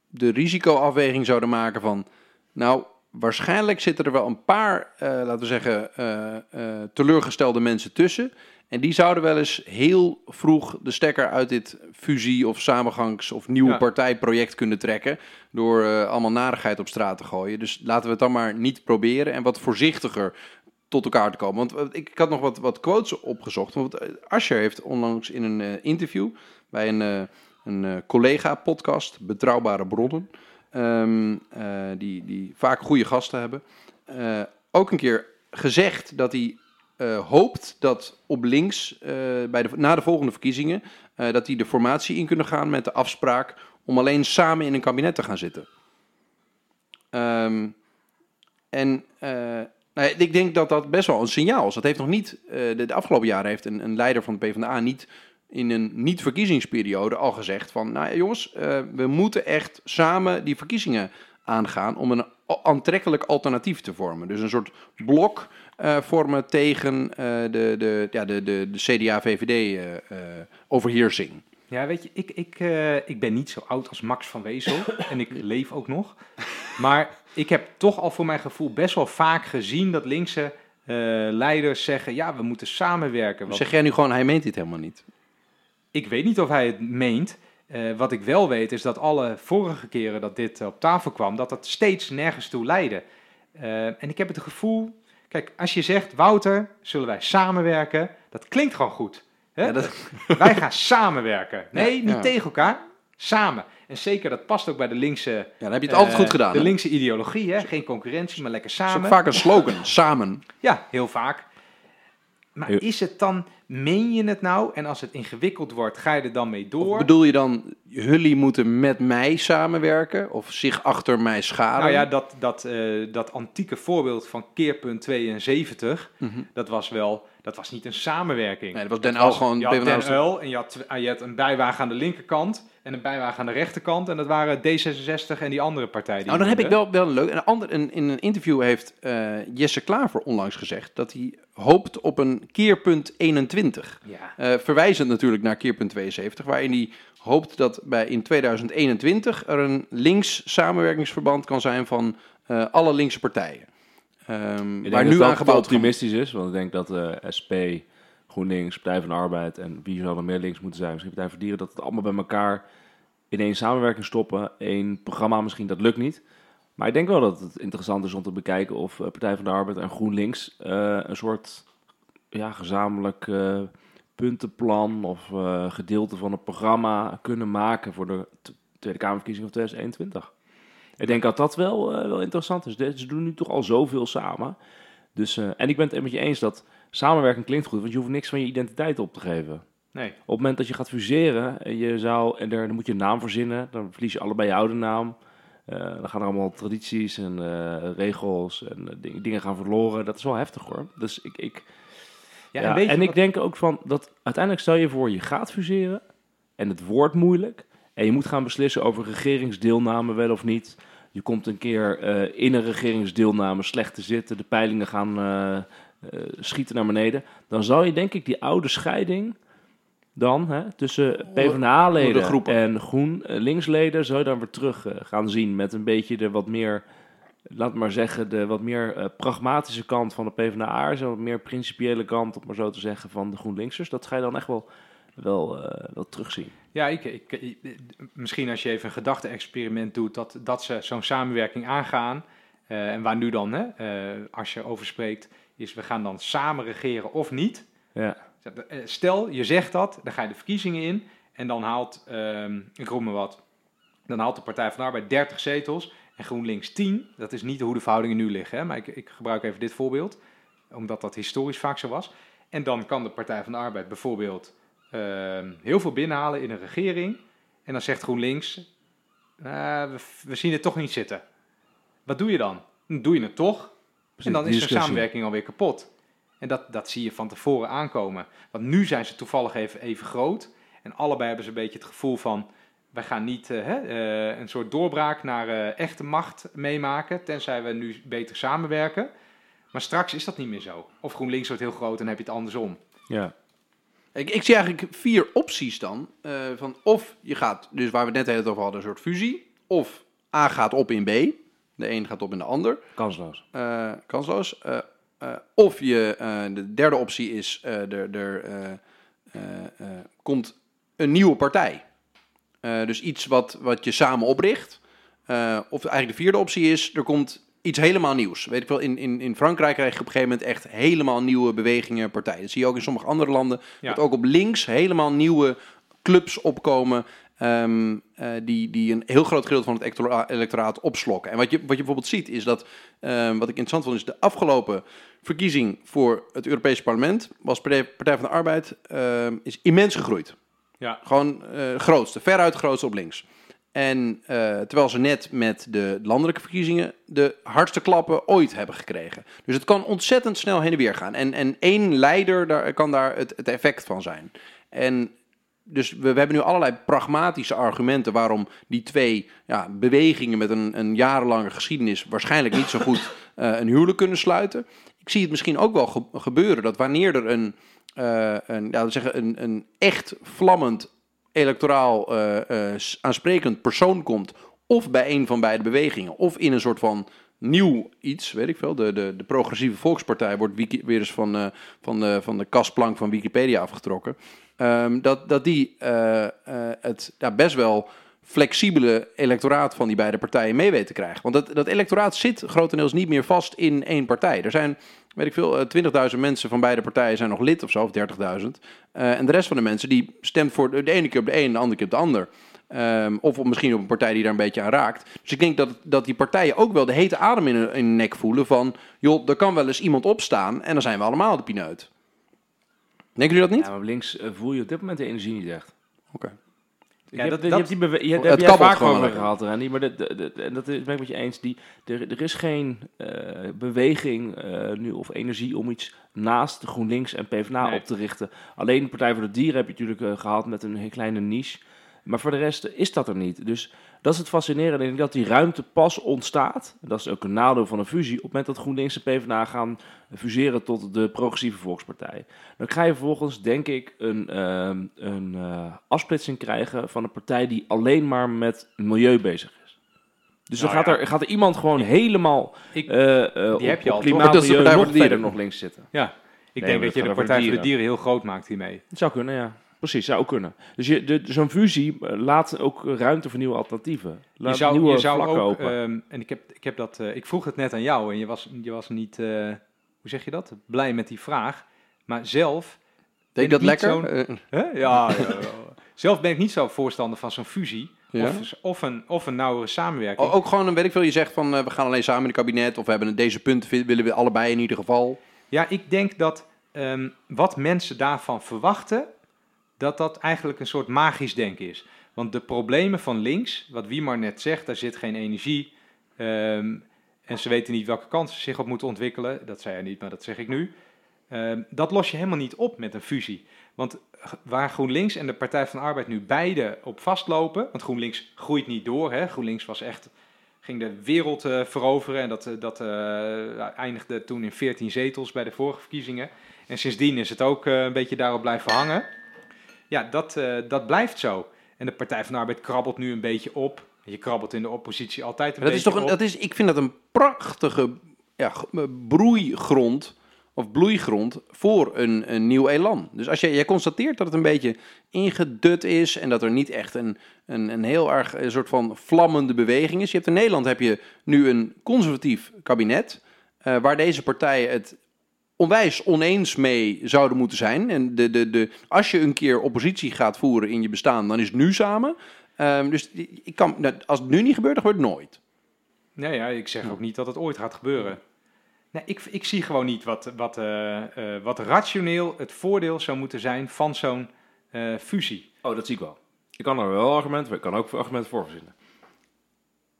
de risicoafweging zouden maken van, nou, waarschijnlijk zitten er wel een paar, eh, laten we zeggen, eh, eh, teleurgestelde mensen tussen. En die zouden wel eens heel vroeg de stekker uit dit fusie- of samengangs- of nieuwe Ja. partijproject kunnen trekken. Door eh, allemaal narigheid op straat te gooien. Dus laten we het dan maar niet proberen en wat voorzichtiger tot elkaar te komen. Want eh, ik, ik had nog wat, wat quotes opgezocht. Want eh, Asscher heeft onlangs in een interview bij een, een collega-podcast, Betrouwbare Bronnen, ehm, eh, die, die vaak goede gasten hebben, ook een keer gezegd dat hij eh, hoopt dat op links, eh, bij de, na de volgende verkiezingen, eh, dat die de formatie in kunnen gaan met de afspraak om alleen samen in een kabinet te gaan zitten. Ehm, en nou ik denk dat dat best wel een signaal is. Dat heeft nog niet, de, de afgelopen jaren heeft een, een leider van de PvdA niet in een niet-verkiezingsperiode al gezegd van, nou jongens, we moeten echt samen die verkiezingen aangaan om een aantrekkelijk alternatief te vormen. Dus een soort blok vormen tegen eh, de, de, ja, de, de, de CDA-VVD-overheersing. Ja, weet je, ik, ik, eh, ik ben niet zo oud als Max van Wezel [coughs] en ik leef ook nog. Maar ik heb toch al voor mijn gevoel best wel vaak gezien dat linkse eh, leiders zeggen, ja, we moeten samenwerken. Want zeg jij nu gewoon, hij meent dit helemaal niet? ik weet niet of hij het meent. Eh, wat ik wel weet is dat alle vorige keren dat dit op tafel kwam, dat dat steeds nergens toe leidde. Eh, en ik heb het gevoel, kijk, als je zegt, Wouter, zullen wij samenwerken? Dat klinkt gewoon goed. Hè? Ja, dat- [laughs] Wij gaan samenwerken. Nee, Ja, niet ja. tegen elkaar, samen. En zeker, dat past ook bij de linkse... Ja, dan heb je het altijd eh, goed gedaan. De hè? linkse ideologie, hè? geen concurrentie, maar lekker Dat is ook samen. vaak een slogan, samen. Ja, heel vaak. Maar is het dan, meen je het nou? En als het ingewikkeld wordt, ga je er dan mee door? Of bedoel je dan, jullie moeten met mij samenwerken of zich achter mij scharen? Nou ja, dat, dat, eh, dat antieke voorbeeld van keerpunt 72, Mhm. dat was wel, dat was niet een samenwerking. Nee, dat was Den Uyl gewoon Je had Den en je had, tw- je had een bijwagen aan de linkerkant en een bijwagen aan de rechterkant. En dat waren D66 en die andere partij. Die Nou, dan heb ik wel, wel leuk. Een ander, een, in een interview heeft eh, Jesse Klaver onlangs gezegd dat hij hoopt op een keerpunt 21. Ja, Eh, verwijzend natuurlijk naar keerpunt 72, waarin hij hoopt dat bij in 2021 er een links samenwerkingsverband kan zijn van eh, alle linkse partijen. Ehm, waar nu dat aan dat te gebouwd kan optimistisch is, want ik denk dat eh, SP, GroenLinks, Partij van de Arbeid en wie zou er meer links moeten zijn, misschien Partij voor Dieren, dat het allemaal bij elkaar in één samenwerking stoppen, één programma misschien, dat lukt niet. Maar ik denk wel dat het interessant is om te bekijken of eh, Partij van de Arbeid en GroenLinks eh, een soort ja, gezamenlijk puntenplan of gedeelte van het programma kunnen maken voor de Tweede Kamerverkiezingen van 2021. Ik denk dat dat wel, eh, wel interessant is. Ze doen nu toch al zoveel samen. Dus, eh, en ik ben het met je eens dat samenwerking klinkt goed, want je hoeft niks van je identiteit op te geven. nee. Op het moment dat je gaat fuseren, en je zou, en er, dan moet je een naam verzinnen, dan verlies je allebei je oude naam. Eh, dan gaan er allemaal tradities en regels en ding- dingen gaan verloren. Dat is wel heftig hoor. Dus ik, ik, Ja, ja, en en ik denk ook van dat uiteindelijk stel je voor je gaat fuseren en het wordt moeilijk en je moet gaan beslissen over regeringsdeelname wel of niet. Je komt een keer eh, in een regeringsdeelname slecht te zitten, de peilingen gaan, eh, eh, schieten naar beneden. Dan zou je denk ik die oude scheiding dan hè, tussen PvdA-leden en GroenLinks-leden... zou je dan weer terug gaan zien met een beetje de wat meer... Laat maar zeggen, de wat meer pragmatische kant van de PvdA, zo wat meer principiële kant, om maar zo te zeggen, van de GroenLinksers. Dat ga je dan echt wel, wel, wel terugzien. Ja, ik, ik, ik- misschien als je even een gedachte-experiment doet, dat, dat ze zo'n samenwerking aangaan. eh, en waar nu dan, hè, eh, als je over spreekt, is we gaan dan samen regeren of niet. Ja. Eh, Stel, je zegt dat, dan ga je de verkiezingen in en dan haalt, ehm, ik roep maar wat, dan haalt de Partij van de Arbeid 30 zetels en GroenLinks 10. Dat is niet hoe de verhoudingen nu liggen, hè, maar ik, ik gebruik even dit voorbeeld, omdat dat historisch vaak zo was. En dan kan de Partij van de Arbeid bijvoorbeeld heel veel binnenhalen in een regering. En dan zegt GroenLinks, "Nou, we, we zien het toch niet zitten. Wat doe je dan? Dan doe je het toch. En dan is discussie. samenwerking alweer kapot. En dat, dat zie je van tevoren aankomen. Want nu zijn ze toevallig even, even groot. En allebei hebben ze een beetje het gevoel van... wij gaan niet eh, hè, eh, een soort doorbraak naar eh, echte macht meemaken... tenzij we nu beter samenwerken. Maar straks is dat niet meer zo. Of GroenLinks wordt heel groot en heb je het andersom. Ja. Ik, ik zie eigenlijk vier opties dan. eh, van of je gaat, dus waar we het net over hadden, een soort fusie. Of A gaat op in B. De een gaat op in de ander. Kansloos. eh, kansloos. Eh, of je, de derde optie is, er, er komt een nieuwe partij. Dus iets wat, wat je samen opricht. Of eigenlijk de vierde optie is, er komt iets helemaal nieuws. Weet ik wel, in, in, in Frankrijk krijg je op een gegeven moment echt helemaal nieuwe bewegingen, partijen. Dat zie je ook in sommige andere landen. Ja. Dat ook op links helemaal nieuwe clubs opkomen. ehm, eh, die, die een heel groot gedeelte van het electora- electoraat opslokken. En wat je, wat je bijvoorbeeld ziet, is dat, ehm, wat ik interessant vond, is de afgelopen verkiezing voor het Europese parlement, was Partij, Partij van de Arbeid, ehm, is immens gegroeid. Ja. Gewoon eh grootste, veruit grootste op links. En eh, terwijl ze net met de landelijke verkiezingen de hardste klappen ooit hebben gekregen. Dus het kan ontzettend snel heen en weer gaan. En, en één leider daar, kan daar het, het effect van zijn. En dus we, we hebben nu allerlei pragmatische argumenten waarom die twee ja, bewegingen met een, een jarenlange geschiedenis waarschijnlijk niet zo goed [laughs] eh, een huwelijk kunnen sluiten. Ik zie het misschien ook wel ge- gebeuren dat wanneer er een, eh, een, ja, zeggen een, een echt vlammend electoraal eh, eh, aansprekend persoon komt, of bij een van beide bewegingen, of in een soort van nieuw iets, weet ik veel. De, de, de progressieve volkspartij wordt weer eens van, eh, van, de, van de kastplank van Wikipedia afgetrokken. Ehm, dat, dat die het ja, best wel flexibele electoraat van die beide partijen mee weten te krijgen. Want dat, dat electoraat zit grotendeels niet meer vast in één partij. Er zijn, weet ik veel, eh, 20.000 mensen van beide partijen zijn nog lid of zo, of 30.000. Eh, en de rest van de mensen die stemt voor de, de ene keer op de een, de andere keer op de ander. Ehm, of op, misschien op een partij die daar een beetje aan raakt. Dus ik denk dat, dat die partijen ook wel de hete adem in hun, in hun nek voelen van... joh, er kan wel eens iemand opstaan en dan zijn we allemaal de pineut. Denken jullie dat niet? Ja, maar op links eh, voel je op dit moment de energie niet echt. Oké. Ja, dat- je dat- hebt die je, Het jij kabbelt vaak gewoon over lekker. gehad, Randy, maar dat, dat, dat- en dat is, ben ik met je eens. Die, er, er is geen eh, beweging eh, nu of energie om iets naast de GroenLinks en PvdA Nee. op te richten. Alleen de Partij voor de Dieren heb je natuurlijk eh, gehad met een heel kleine niche. Maar voor de rest is dat er niet. Dus dat is het fascinerende. Ik denk dat die ruimte pas ontstaat. En dat is ook een nadeel van een fusie. Op het moment dat GroenLinks en PvdA gaan fuseren tot de progressieve volkspartij. Dan ga je vervolgens, denk ik, een, ehm, een eh, afsplitsing krijgen van een partij die alleen maar met milieu bezig is. Dus dan Nou gaat, ja. er, gaat er iemand gewoon helemaal Ik- eh, eh, op, heb je op al, klimaat, Dat milieu nog verder nog links zitten. Ja, ik Nee, denk dat je de Partij voor de dieren. Dieren heel groot maakt hiermee. Het zou kunnen, ja. Precies, zou ook kunnen. Dus je, de, zo'n fusie eh, laat ook ruimte voor nieuwe alternatieven. Laat je zou, nieuwe je zou vlakken ook, open. ehm, en ik heb, ik heb dat, eh, ik vroeg het net aan jou en je was, je was niet, eh, hoe zeg je dat, blij met die vraag. Maar zelf, Denk je dat lekker? zo'n- Eh, hè? Ja, ja, zelf ben ik niet zo voorstander van zo'n fusie Ja? of, of, een, of een nauwere samenwerking. O- ook gewoon, een weet ik veel, je zegt van we gaan alleen samen in het kabinet of we hebben deze punten willen we allebei in ieder geval. Ja, ik denk dat ehm, wat mensen daarvan verwachten, dat dat eigenlijk een soort magisch denken is. Want de problemen van links, wat Wiemar net zegt, daar zit geen energie. ehm, en ze weten niet welke kansen zich op moeten ontwikkelen. Dat zei hij niet, maar dat zeg ik nu. Ehm, dat los je helemaal niet op met een fusie. Want waar GroenLinks en de Partij van de Arbeid nu beide op vastlopen, want GroenLinks groeit niet door. Hè? GroenLinks was echt ging de wereld eh, veroveren. En dat, eh, dat eh, eindigde toen in 14 zetels bij de vorige verkiezingen. En sindsdien is het ook een beetje daarop blijven hangen. Ja, dat, eh, dat blijft zo. En de Partij van de Arbeid krabbelt nu een beetje op. Je krabbelt in de oppositie altijd een Dat is beetje toch een, op. dat is, ik vind dat een prachtige ja, eh, broeigrond of bloeigrond voor een, een nieuw elan. Dus als je, jij constateert dat het een beetje ingedut is en dat er niet echt een, een, een heel erg een soort van vlammende beweging is. Je hebt in Nederland heb je nu een conservatief kabinet eh, waar deze partijen het onwijs oneens mee zouden moeten zijn. En de, de, de, als je een keer oppositie gaat voeren in je bestaan, dan is het nu samen. Ehm, dus ik kan, nou, als het nu niet gebeurt, dan gebeurt het nooit. Nee, ja, ik zeg ook niet dat het ooit gaat gebeuren. Nee, ik, ik zie gewoon niet wat, wat, eh, eh, wat rationeel het voordeel zou moeten zijn van zo'n eh, fusie. Oh, dat zie ik wel. Ik kan er wel argumenten, maar ik kan ook argumenten voor verzinnen.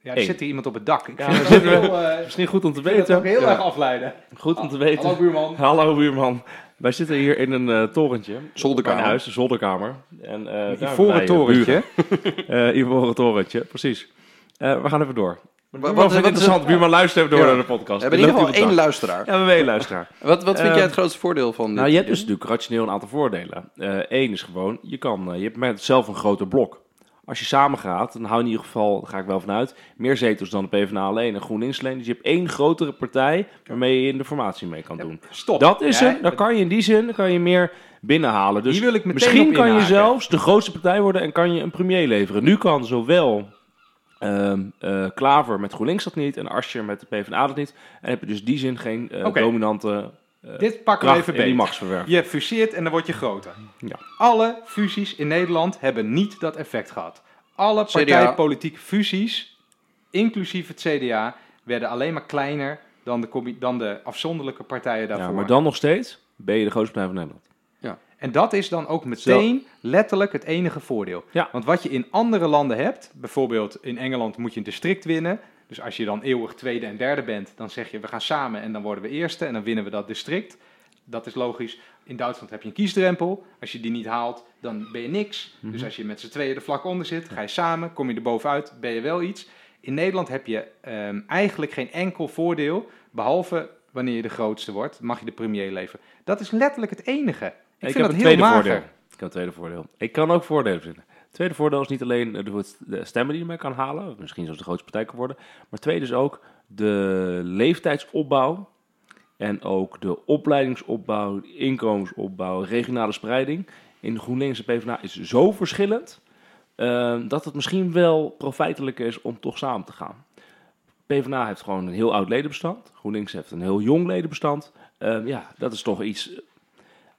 Ja, er zit hier iemand op het dak. Ik Ja, vind heel, eh, Misschien goed om te weten. ook heel Ja. erg afleiden. Goed om te weten. Hallo buurman. Hallo buurman. Wij zitten hier in een eh, torentje. Zolderkamer. Mijn huis, een zolderkamer. En, eh, daar hebben Ivoren eh, torentje. [laughs] Eh, Ivoren torentje, precies. Eh, we gaan even door. Wat, wat- wat, wat- interessant, buurman luistert even door Ja. naar de podcast. We hebben in ieder geval één luisteraar. Ja, we hebben één luisteraar. [laughs] Wat, wat vind Ehm, jij het grootste voordeel van dit? Nou, je hebt dus natuurlijk rationeel een aantal voordelen. Eén is gewoon, je, kan, je hebt met zelf een groter blok. Als je samen gaat, dan hou je in ieder geval, daar ga ik wel vanuit, meer zetels dan de PvdA alleen en GroenLinks alleen. Dus je hebt één grotere partij waarmee je in de formatie mee kan doen. Stop. Dat is hem. Dan kan je in die zin kan je meer binnenhalen. Dus wil ik misschien kan je zelfs de grootste partij worden en kan je een premier leveren. Nu kan zowel ehm, eh, Klaver met GroenLinks dat niet en Asscher met de PvdA dat niet. En heb je dus in die zin geen eh, dominante Dit pakken we even machtsverwerking. Je fuseert en dan word je groter. Ja. Alle fusies in Nederland hebben niet dat effect gehad. Alle partijpolitieke fusies, inclusief het CDA, werden alleen maar kleiner dan de, dan de afzonderlijke partijen daarvoor. Ja, maar dan nog steeds ben je de grootste partij van Nederland. En dat is dan ook meteen letterlijk het enige voordeel. Ja. Want wat je in andere landen hebt, bijvoorbeeld in Engeland moet je een district winnen. Dus als je dan eeuwig tweede en derde bent, dan zeg je we gaan samen en dan worden we eerste en dan winnen we dat district. Dat is logisch. In Duitsland heb je een kiesdrempel. Als je die niet haalt, dan ben je niks. Mhm. Dus als je met z'n tweeën er vlak onder zit, ga je samen, kom je er bovenuit, ben je wel iets. In Nederland heb je ehm, eigenlijk geen enkel voordeel, behalve wanneer je de grootste wordt, mag je de premier leveren. Dat is letterlijk het enige. Ik, Ik vind heb dat een heel tweede mager. voordeel. Ik heb een tweede voordeel. Ik kan ook voordelen vinden. Tweede voordeel is niet alleen de, de stemmen die je mee kan halen, misschien zelfs de grootste partij kan worden, maar tweede is ook de leeftijdsopbouw en ook de opleidingsopbouw, inkomensopbouw, regionale spreiding in GroenLinks en PvdA is zo verschillend eh, dat het misschien wel profijtelijk is om toch samen te gaan. PvdA heeft gewoon een heel oud ledenbestand. GroenLinks heeft een heel jong ledenbestand. Eh, ja, dat is toch iets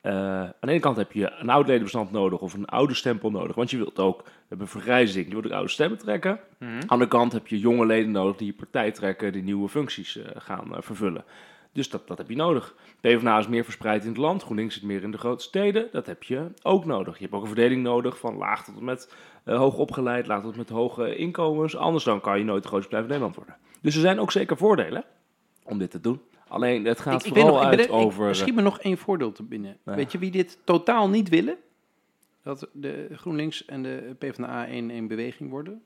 eh, aan de ene kant heb je een oud ledenbestand nodig of een oude stempel nodig. Want je wilt ook, we hebben vergrijzing, je wilt ook oude stemmen trekken. Mhm. Aan de andere kant heb je jonge leden nodig die je partij trekken, die nieuwe functies eh, gaan eh, vervullen. Dus dat, dat heb je nodig. PvdA is meer verspreid in het land, GroenLinks zit meer in de grote steden. Dat heb je ook nodig. Je hebt ook een verdeling nodig van laag tot en met hoog opgeleid, laag tot en met hoge inkomens. Anders dan kan je nooit de grootste van Nederland worden. Dus er zijn ook zeker voordelen om dit te doen. Alleen het gaat Ik, ik vooral nog, uit ik, over... eh, schiet me nog één voordeel te binnen. Ja. Weet je wie dit totaal niet willen? Dat de GroenLinks en de PvdA in één beweging worden?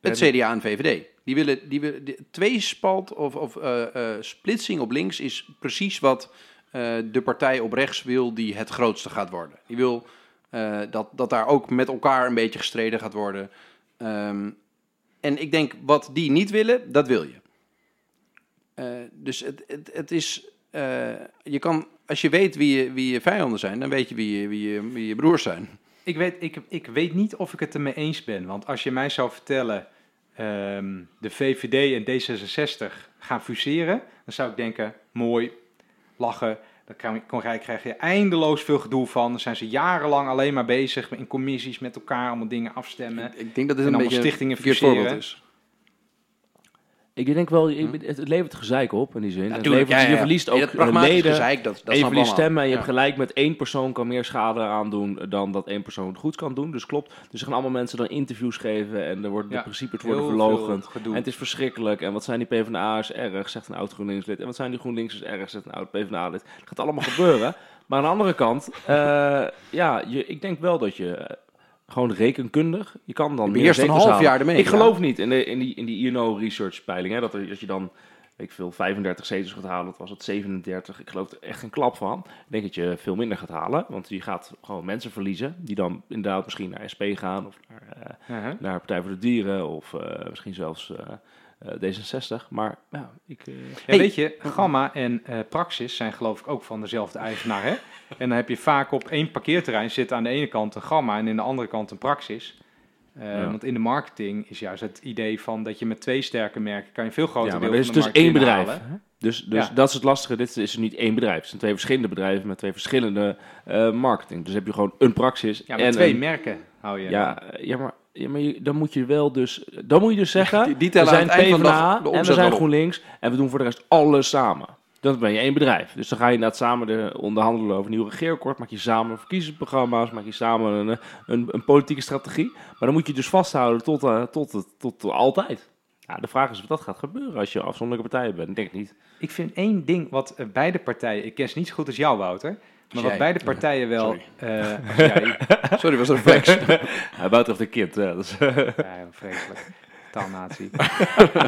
Het CDA en VVD. Die willen, die willen de tweespalt of, of eh, eh, splitsing op links is precies wat eh, de partij op rechts wil die het grootste gaat worden. Die wil eh, dat, dat daar ook met elkaar een beetje gestreden gaat worden. Ehm, en ik denk, wat die niet willen, dat wil je. Eh, dus het, het, het is. eh, je kan, als je weet wie je, wie je vijanden zijn, dan weet je wie je, wie je, wie je broers zijn. Ik weet, ik, ik weet niet of ik het ermee eens ben. Want als je mij zou vertellen, ehm, de VVD en D66 gaan fuseren, dan zou ik denken, mooi, lachen. Kon- krijg je eindeloos veel gedoe van. Dan zijn ze jarenlang alleen maar bezig in commissies met elkaar, allemaal dingen afstemmen. Ik denk dat dit En een beetje stichtingen een fuseren. voorbeeld is. Ik denk wel, je- het het levert gezeik op in die zin. het tuurlijk, levert, ja, ja, je verliest ook eh, leden. gezeik, dat, dat je verliest stemmen en je hebt gelijk met één persoon kan meer schade aandoen dan dat één persoon goed kan doen. Dus klopt. Dus er gaan allemaal mensen dan interviews geven en er worden de principes worden verlogend. En het is verschrikkelijk. En wat zijn die PvdA'ers erg, zegt een oud GroenLinks-lid. En wat zijn die GroenLinksers erg, zegt een oud PvdA-lid. Het gaat allemaal gebeuren. Maar aan de andere kant, eh, ja, je, ik denk wel dat je Gewoon rekenkundig. Je kan dan Je meer een half jaar ermee, Ik ja. geloof niet in, de, in die, in die INO research peiling. Hè, dat, er, dat je dan, ik veel, 35 zetels gaat halen. Dat was het 37. Ik geloof er echt geen klap van. Ik denk dat je veel minder gaat halen. Want je gaat gewoon mensen verliezen. Die dan inderdaad misschien naar SP gaan. Of naar, eh, Uh-huh. naar Partij voor de Dieren. Of eh, misschien zelfs eh, D66. Maar ja, ik... eh, Hey. weet je, Gamma en eh, Praxis zijn geloof ik ook van dezelfde eigenaar. Hè? [laughs] En dan heb je vaak op één parkeerterrein zit aan de ene kant een Gamma en in de andere kant een Praxis. Eh, Ja. Want in de marketing is juist het idee van dat je met twee sterke merken kan je veel groter ja, maar deel er is van de dus één bedrijf. Dus, dus Ja. dat is het lastige. Dit is niet één bedrijf. Het zijn twee verschillende bedrijven met twee verschillende eh, marketing. Dus heb je gewoon een praxis Ja, met en twee een- merken hou je. Ja, eh, ja, maar, ja, maar je- dan moet je wel dus... Dan moet je dus zeggen, Die- die we zijn PvdA de en we zijn. GroenLinks en we doen voor de rest alles samen. Dan ben je één bedrijf. Dus dan ga je inderdaad samen de onderhandelen over een nieuw regeerakkoord. Maak je samen verkiezingsprogramma's. Maak je samen een, een, een politieke strategie. Maar dan moet je dus vasthouden tot, eh, tot, tot, tot, altijd. Ja, de vraag is of dat gaat gebeuren als je afzonderlijke partijen bent. Ik denk het niet. Ik vind één ding wat eh, beide partijen, ik ken ze niet zo goed als jou Wouter, maar wat jij. beide partijen wel... Sorry. eh, [laughs] jij, Sorry, was een flex. [laughs] Hij bouwt echt een kind. Ja, dat is, Ja, vreselijk. Taalnatie.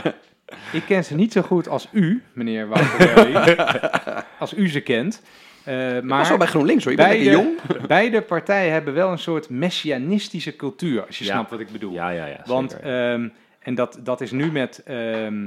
[laughs] ik ken ze niet zo goed als u, meneer Wouter als u ze kent. Eh, Maar bij GroenLinks hoor, je bent beide, jong. beide partijen hebben wel een soort messianistische cultuur, als je Ja. snapt wat ik bedoel. ja, ja, ja. Want, zeker. ehm, en dat, dat is nu met ehm,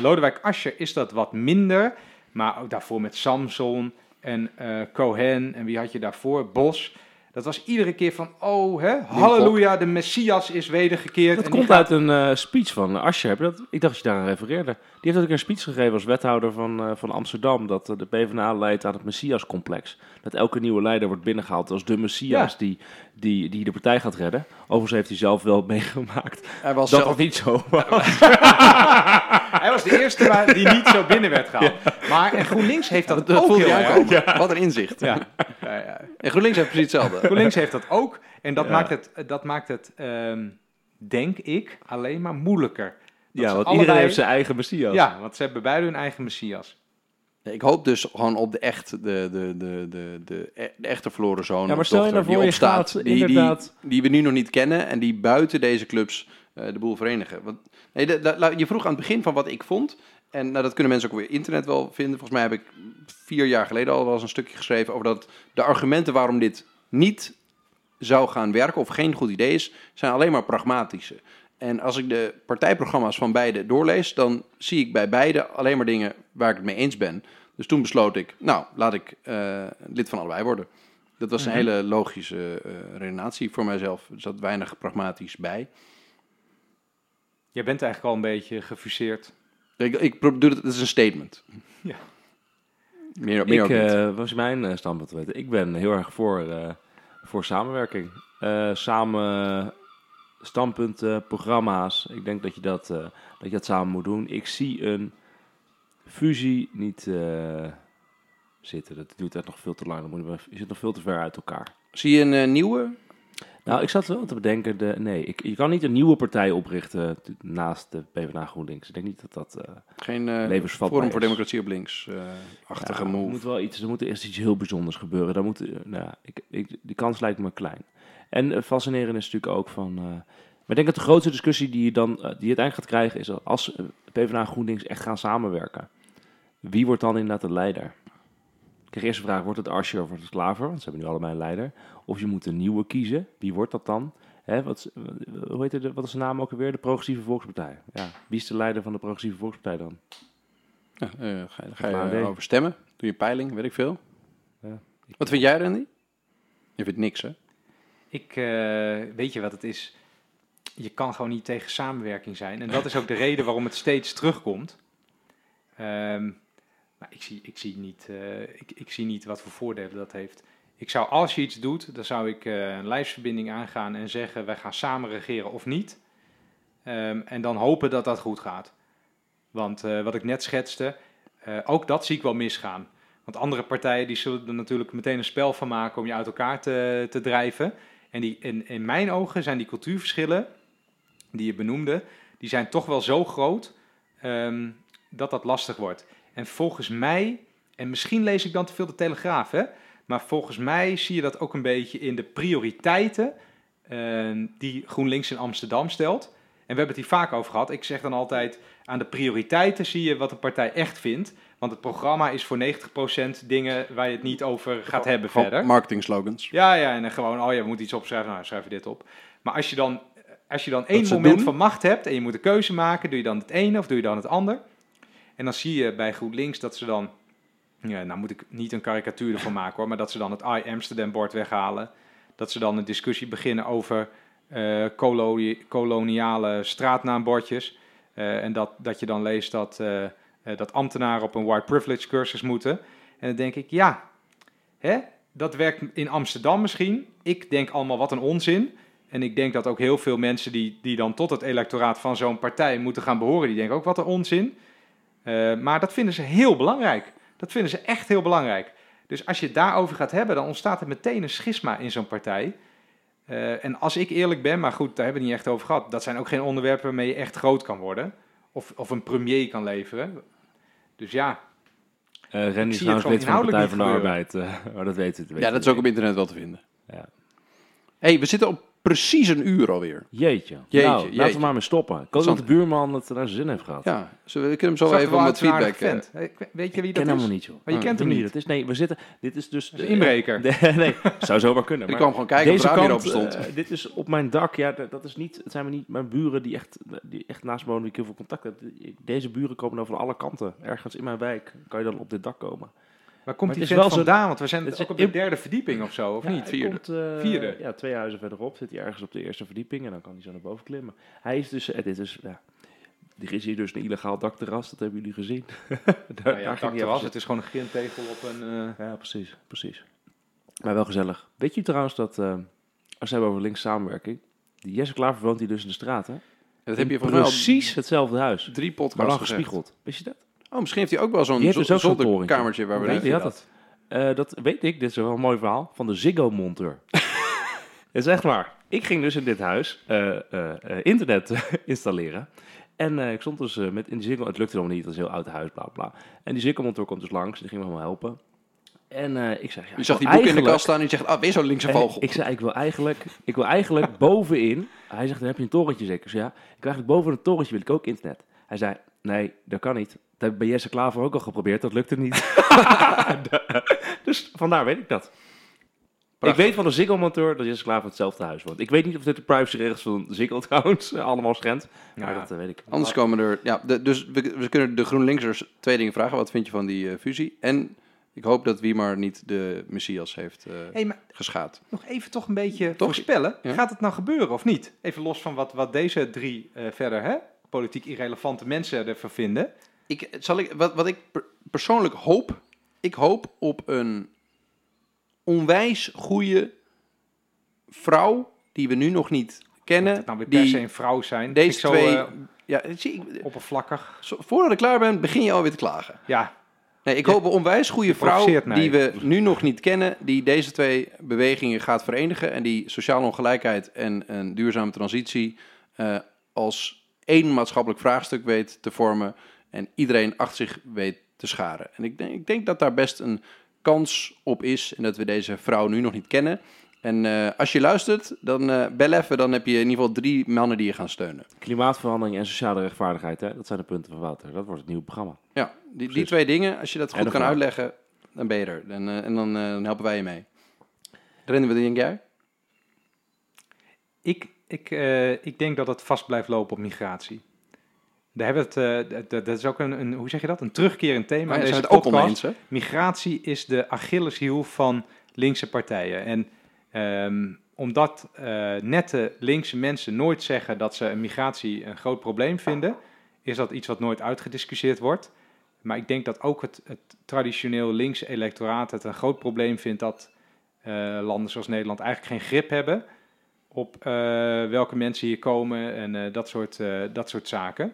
Lodewijk Asscher is dat wat minder, maar ook daarvoor met Samson en eh, Cohen en wie had je daarvoor? Bos. Dat was iedere keer van, oh, hè, halleluja, de Messias is wedergekeerd. Dat en komt gaat- uit een eh, speech van Asscher. Dat? Ik dacht dat je daar aan refereerde. Die heeft ook een speech gegeven als wethouder van, eh, van Amsterdam. Dat de PvdA leidt aan het Messias-complex. Dat elke nieuwe leider wordt binnengehaald als de Messias Ja. die, die, die de partij gaat redden. Overigens heeft hij zelf wel [laughs] meegemaakt Hij was dat zelf... dat niet zo was. Hij was [laughs] de eerste die niet zo binnen werd gehaald. Maar en GroenLinks heeft dat, [laughs] Dat ook voelde heel erg. aankomen. Wat een inzicht. Ja. Ja, ja. En GroenLinks heeft precies hetzelfde. GroenLinks heeft dat ook. En dat Ja. maakt het, dat maakt het ehm, denk ik, alleen maar moeilijker. Dat Ja, want allebei- iedereen heeft zijn eigen Messias. Ja, want ze hebben beide hun eigen Messias. Ik hoop dus gewoon op de, echt, de, de, de, de, de, e- de echte verloren zoon Ja, maar stel je dochter nou voor, die je opstaat, gaat die, die, inderdaad- die we nu nog niet kennen en die buiten deze clubs eh, de boel verenigen. Want, nee, de- de- la- je vroeg aan het begin van wat ik vond. En nou, dat kunnen mensen ook weer internet wel vinden. Volgens mij heb ik vier jaar geleden al wel eens een stukje geschreven over dat de argumenten waarom dit niet zou gaan werken of geen goed idee is, zijn alleen maar pragmatische. En als ik de partijprogramma's van beide doorlees, dan zie ik bij beide alleen maar dingen waar ik het mee eens ben. Dus toen besloot ik, nou, laat ik eh, lid van allebei worden. Dat was een Mhm. hele logische eh redenatie voor mijzelf. Er zat weinig pragmatisch bij. Jij bent eigenlijk al een beetje gefuseerd. Ik, ik doe het, het is een statement. Ja. Meer, meer ook Ik, eh was mijn standpunt weten. Ik ben heel erg voor, eh, voor samenwerking. Eh, samen standpunten, programma's. Ik denk dat je dat, eh, dat je dat samen moet doen. Ik zie een fusie niet eh, zitten. Dat duurt echt nog veel te lang. Je, je zit nog veel te ver uit elkaar. Zie je een eh, nieuwe? Nou, ik zat wel te bedenken. De, nee, ik, je kan niet een nieuwe partij oprichten naast de PvdA GroenLinks. Ik denk niet dat dat eh Geen levensvatbaar Forum voor. Democratie op links. eh, achtige Ja, Er move. moet wel iets, er moet eerst iets heel bijzonders gebeuren. Dan moet, nou, ik, ik, die kans lijkt me klein. En fascinerend is natuurlijk ook van. maar ik denk dat de grootste discussie die je dan die je uiteindelijk gaat krijgen is als PvdA en GroenLinks echt gaan samenwerken. Wie wordt dan inderdaad de leider? Ik kreeg eerst de vraag, wordt het Asscher of wordt het Klaver? Want ze hebben nu allebei een leider. Of je moet een nieuwe kiezen. Wie wordt dat dan? Hè, wat, hoe heet het, wat is de naam ook alweer? De Progressieve Volkspartij. Ja, wie is de leider van de Progressieve Volkspartij dan? Ja, eh, ga, je- ga je over stemmen? Doe je peiling, weet ik veel. Ja. Wat vind jij, Randy? Je vindt niks, hè? Ik, eh, weet je wat het is? Je kan gewoon niet tegen samenwerking zijn. En dat is ook de reden waarom het steeds terugkomt. Ehm, maar ik zie, ik, zie niet, eh, ik, ik zie niet wat voor voordelen dat heeft. Ik zou, als je iets doet, dan zou ik eh, een lijstverbinding aangaan en zeggen: wij gaan samen regeren of niet. Ehm, en dan hopen dat dat goed gaat. Want eh, wat ik net schetste, ook dat zie ik wel misgaan. Want andere partijen die zullen er natuurlijk meteen een spel van maken om je uit elkaar te, te drijven. En die, in, in mijn ogen zijn die cultuurverschillen die je benoemde, die zijn toch wel zo groot ehm, dat dat lastig wordt. En volgens mij, en misschien lees ik dan te veel de Telegraaf, hè, maar volgens mij zie je dat ook een beetje in de prioriteiten ehm, die GroenLinks in Amsterdam stelt. En we hebben het hier vaak over gehad. Ik zeg dan altijd, aan de prioriteiten zie je wat een partij echt vindt. Want het programma is voor 90% dingen waar je het niet over gaat hebben verder. Marketing slogans. Ja, ja, en dan gewoon, oh ja, we moeten iets opschrijven. Nou, schrijf je dit op. Maar als je dan, als je dan één moment doen. van macht hebt en je moet een keuze maken, doe je dan het ene of doe je dan het ander? En dan zie je bij GroenLinks dat ze dan, ja, nou moet ik niet een karikatuur ervan maken hoor, maar dat ze dan het I Amsterdam bord weghalen. Dat ze dan een discussie beginnen over eh, koloni- koloniale straatnaambordjes. Eh, en dat, dat je dan leest dat, eh, dat ambtenaren op een white privilege cursus moeten. En dan denk ik, ja, hè, dat werkt in Amsterdam misschien. Ik denk allemaal wat een onzin. En ik denk dat ook heel veel mensen die, die dan tot het electoraat van zo'n partij moeten gaan behoren, die denken ook wat een onzin. Eh, maar dat vinden ze heel belangrijk. Dat vinden ze echt heel belangrijk. Dus als je het daarover gaat hebben, dan ontstaat er meteen een schisma in zo'n partij. Eh, en als ik eerlijk ben, maar goed, daar hebben we het niet echt over gehad. Dat zijn ook geen onderwerpen waarmee je echt groot kan worden. Of, of een premier kan leveren. Dus ja, Eh Randy is trouwens lid van de Partij van de Arbeid. [laughs] maar dat weten we. Ja, dat is ook op internet wel te vinden. Ja. hey, we zitten op precies een uur alweer. Jeetje. Jeetje, nou, jeetje. laten we maar mee stoppen. Ik hoop dat de buurman het naar zijn zin heeft gehad. Ja, we kunnen hem zo zag even wat feedback... vent. Eh, Weet je wie Ik dat ken is? hem niet, joh. Maar je Ah, kent hem niet. Dat is, nee, we zitten... Dit is dus... Is een inbreker. [laughs] Nee, nee, zou zomaar kunnen. Maar kwam gewoon kijken of deze het kant, hier open stond. eh, dit is op mijn dak. Ja, dat, dat is niet, het zijn maar niet mijn buren die echt, die echt naast me wonen, die ik heel veel contact heb. Deze buren komen dan van alle kanten. Ergens in mijn wijk kan je dan op dit dak komen. Waar komt Maar die vent vandaan? Want we zijn het ook op de derde verdieping of zo, of Ja, niet? Vierde. Komt, eh, Vierde. Ja, twee huizen verderop zit hij ergens op de eerste verdieping en dan kan hij zo naar boven klimmen. Hij is dus, het is dus, ja, er is hier dus een illegaal dakterras, dat hebben jullie gezien. [laughs] Daar, Nou ja, ging hij dak even was. zitten. Het is gewoon een grintegel op een... eh, Ja, precies, precies. Maar wel gezellig. Weet je trouwens dat, eh, als we hebben over links samenwerking, die Jesse Klaver woont hier dus in de straat, hè? Dat heb je al precies hetzelfde huis, drie maar podcasts dan gezegd. gespiegeld. Wist je dat? Oh, misschien heeft hij ook wel zo'n dus zolderkamertje waar we Weet je dat? Eh, dat weet ik, dit is wel een mooi verhaal, van de Ziggo-monteur. [laughs] Het is echt waar. Ik ging dus in dit huis eh, eh, internet [laughs] installeren. En ik stond dus met in die Ziggo, het lukte nog niet, het is een heel oud huis, bla bla. En die Ziggo-monteur komt dus langs, die ging me helemaal helpen. En ik zeg, ja, Je zag die boek in de kast staan en je zegt, ah, weer zo'n linkse vogel. ik zei, ik wil eigenlijk, ik wil eigenlijk [laughs] bovenin. Hij zegt, dan heb je een torentje zeker. Ik zei, ja, ik wil eigenlijk boven een torentje wil ik ook internet. Hij zei, nee, dat kan niet. Dat heb ik bij Jesse Klaver ook al geprobeerd, dat lukte niet. [laughs] dus vandaar weet ik dat. Ik weet van de Ziggo-monteur dat Jesse Klaver hetzelfde huis woont. Ik weet niet of dit de privacyregels van Ziggo [laughs] trouwens eh, allemaal schendt. Maar Ja. dat eh, weet ik. Anders komen er... Ja, de- dus we, we kunnen de GroenLinksers twee dingen vragen. Wat vind je van die eh, fusie? En ik hoop dat Wiemar niet de Messias heeft eh hey, maar geschaad. nog even toch een beetje Toch? voorspellen. Ja. Gaat het nou gebeuren of niet? Even los van wat, wat deze drie eh, verder, hè? Politiek irrelevante mensen ervan vinden. Ik, zal ik, wat, wat ik per- persoonlijk hoop... Ik hoop op een onwijs goede vrouw... die we nu nog niet kennen. Het nou weer per die se een vrouw zijn. deze zo, twee... eh, ja, zie, ik- oppervlakkig. zo- voordat ik klaar ben, begin je alweer te klagen. Ja, Nee, ik hoop een onwijs goede vrouw die we nu nog niet kennen, die deze twee bewegingen gaat verenigen en die sociale ongelijkheid en een duurzame transitie eh, als één maatschappelijk vraagstuk weet te vormen en iedereen achter zich weet te scharen. En ik denk, ik denk dat daar best een kans op is en dat we deze vrouw nu nog niet kennen. En eh, als je luistert, dan eh, bel even, dan heb je in ieder geval drie mannen die je gaan steunen. Klimaatverandering en sociale rechtvaardigheid, hè? dat zijn de punten van Wouter. Dat wordt het nieuwe programma. Ja, die, die twee dingen, als je dat goed kan uitleggen, dan ben je er. En, eh, en dan, eh, dan helpen wij je mee. Rennen we, denk jij? ik, ik, eh, ik denk dat het vast blijft lopen op migratie. Daar hebben we het, eh, dat- is ook een, een, hoe zeg je dat, een terugkerend thema Maar in je deze ook hè? Migratie is de Achilleshiel van linkse partijen. En ehm, omdat eh, nette linkse mensen nooit zeggen dat ze migratie een groot probleem vinden, is dat iets wat nooit uitgediscussieerd wordt. Maar ik denk dat ook het, het traditioneel linkse electoraat het een groot probleem vindt dat eh, landen zoals Nederland eigenlijk geen grip hebben op welke mensen hier komen en dat, soort, dat soort zaken.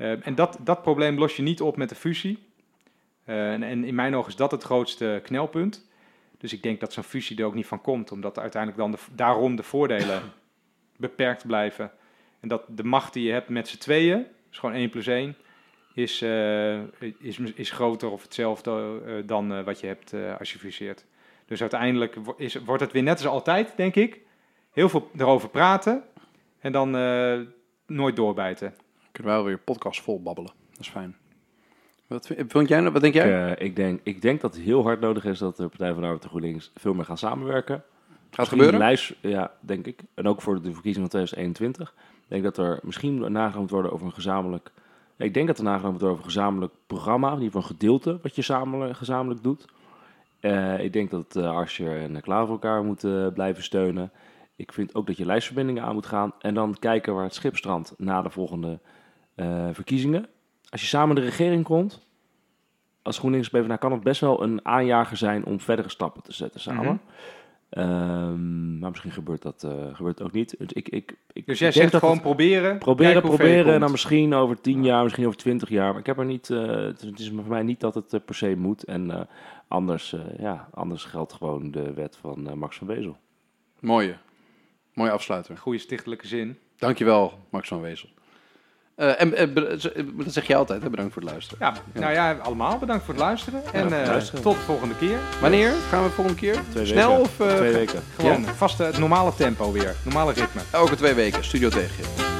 Eh, en dat, dat probleem los je niet op met de fusie. Eh, en, en in mijn ogen is dat het grootste knelpunt. Dus ik denk dat zo'n fusie er ook niet van komt, omdat uiteindelijk dan de, daarom de voordelen [clears throat] beperkt blijven. En dat de macht die je hebt met z'n tweeën, dus gewoon 1 plus 1, is, eh, is, is groter of hetzelfde dan wat je hebt als je fuseert. Dus uiteindelijk is, wordt het weer net als altijd, denk ik. heel veel erover praten en dan nooit doorbijten. Kunnen wij wel weer podcast vol babbelen. Dat is fijn. Wat vind, vond jij, nou- wat denk Ik, jij? eh, ik, denk, ik denk dat het heel hard nodig is dat de Partij van de Arbeid en GroenLinks veel meer gaan samenwerken. Gaat gebeuren? lijst, ja, denk ik. En ook voor de verkiezingen van 2021. Ik denk dat er misschien nagedacht moet worden over een gezamenlijk... Ik denk dat er nagedacht moet worden over een gezamenlijk programma. In ieder geval een gedeelte wat je samen, gezamenlijk doet. Eh, ik denk dat uh, Asscher en Klaver elkaar moeten blijven steunen. Ik vind ook dat je lijstverbindingen aan moet gaan. En dan kijken waar het schip strandt na de volgende eh, verkiezingen. Als je samen de regering komt, als GroenLinks PvdA kan het best wel een aanjager zijn om verdere stappen te zetten samen. Mhm. Ehm, maar misschien gebeurt dat eh, gebeurt ook niet. Dus, ik, ik, ik Dus jij denk zegt dat gewoon het- proberen. proberen, proberen. En dan misschien over tien jaar, misschien over twintig jaar. Maar ik heb er niet. eh, het, is, het is voor mij niet dat het per se moet. En eh, anders, eh, ja, anders geldt gewoon de wet van Max van Wezel. Mooie. Mooie afsluiter. Goede stichtelijke zin. Dankjewel, Max van Wezel. Eh, en en be- z- dat zeg je altijd, hè? bedankt voor het luisteren. Ja, nou ja, allemaal bedankt voor het luisteren. En eh, tot de volgende keer. Wanneer gaan we volgende keer? Twee Snel weken. of eh, Twee weken. Gewoon vaste, het normale tempo weer. Normale ritme. elke twee weken? Studio tegen je.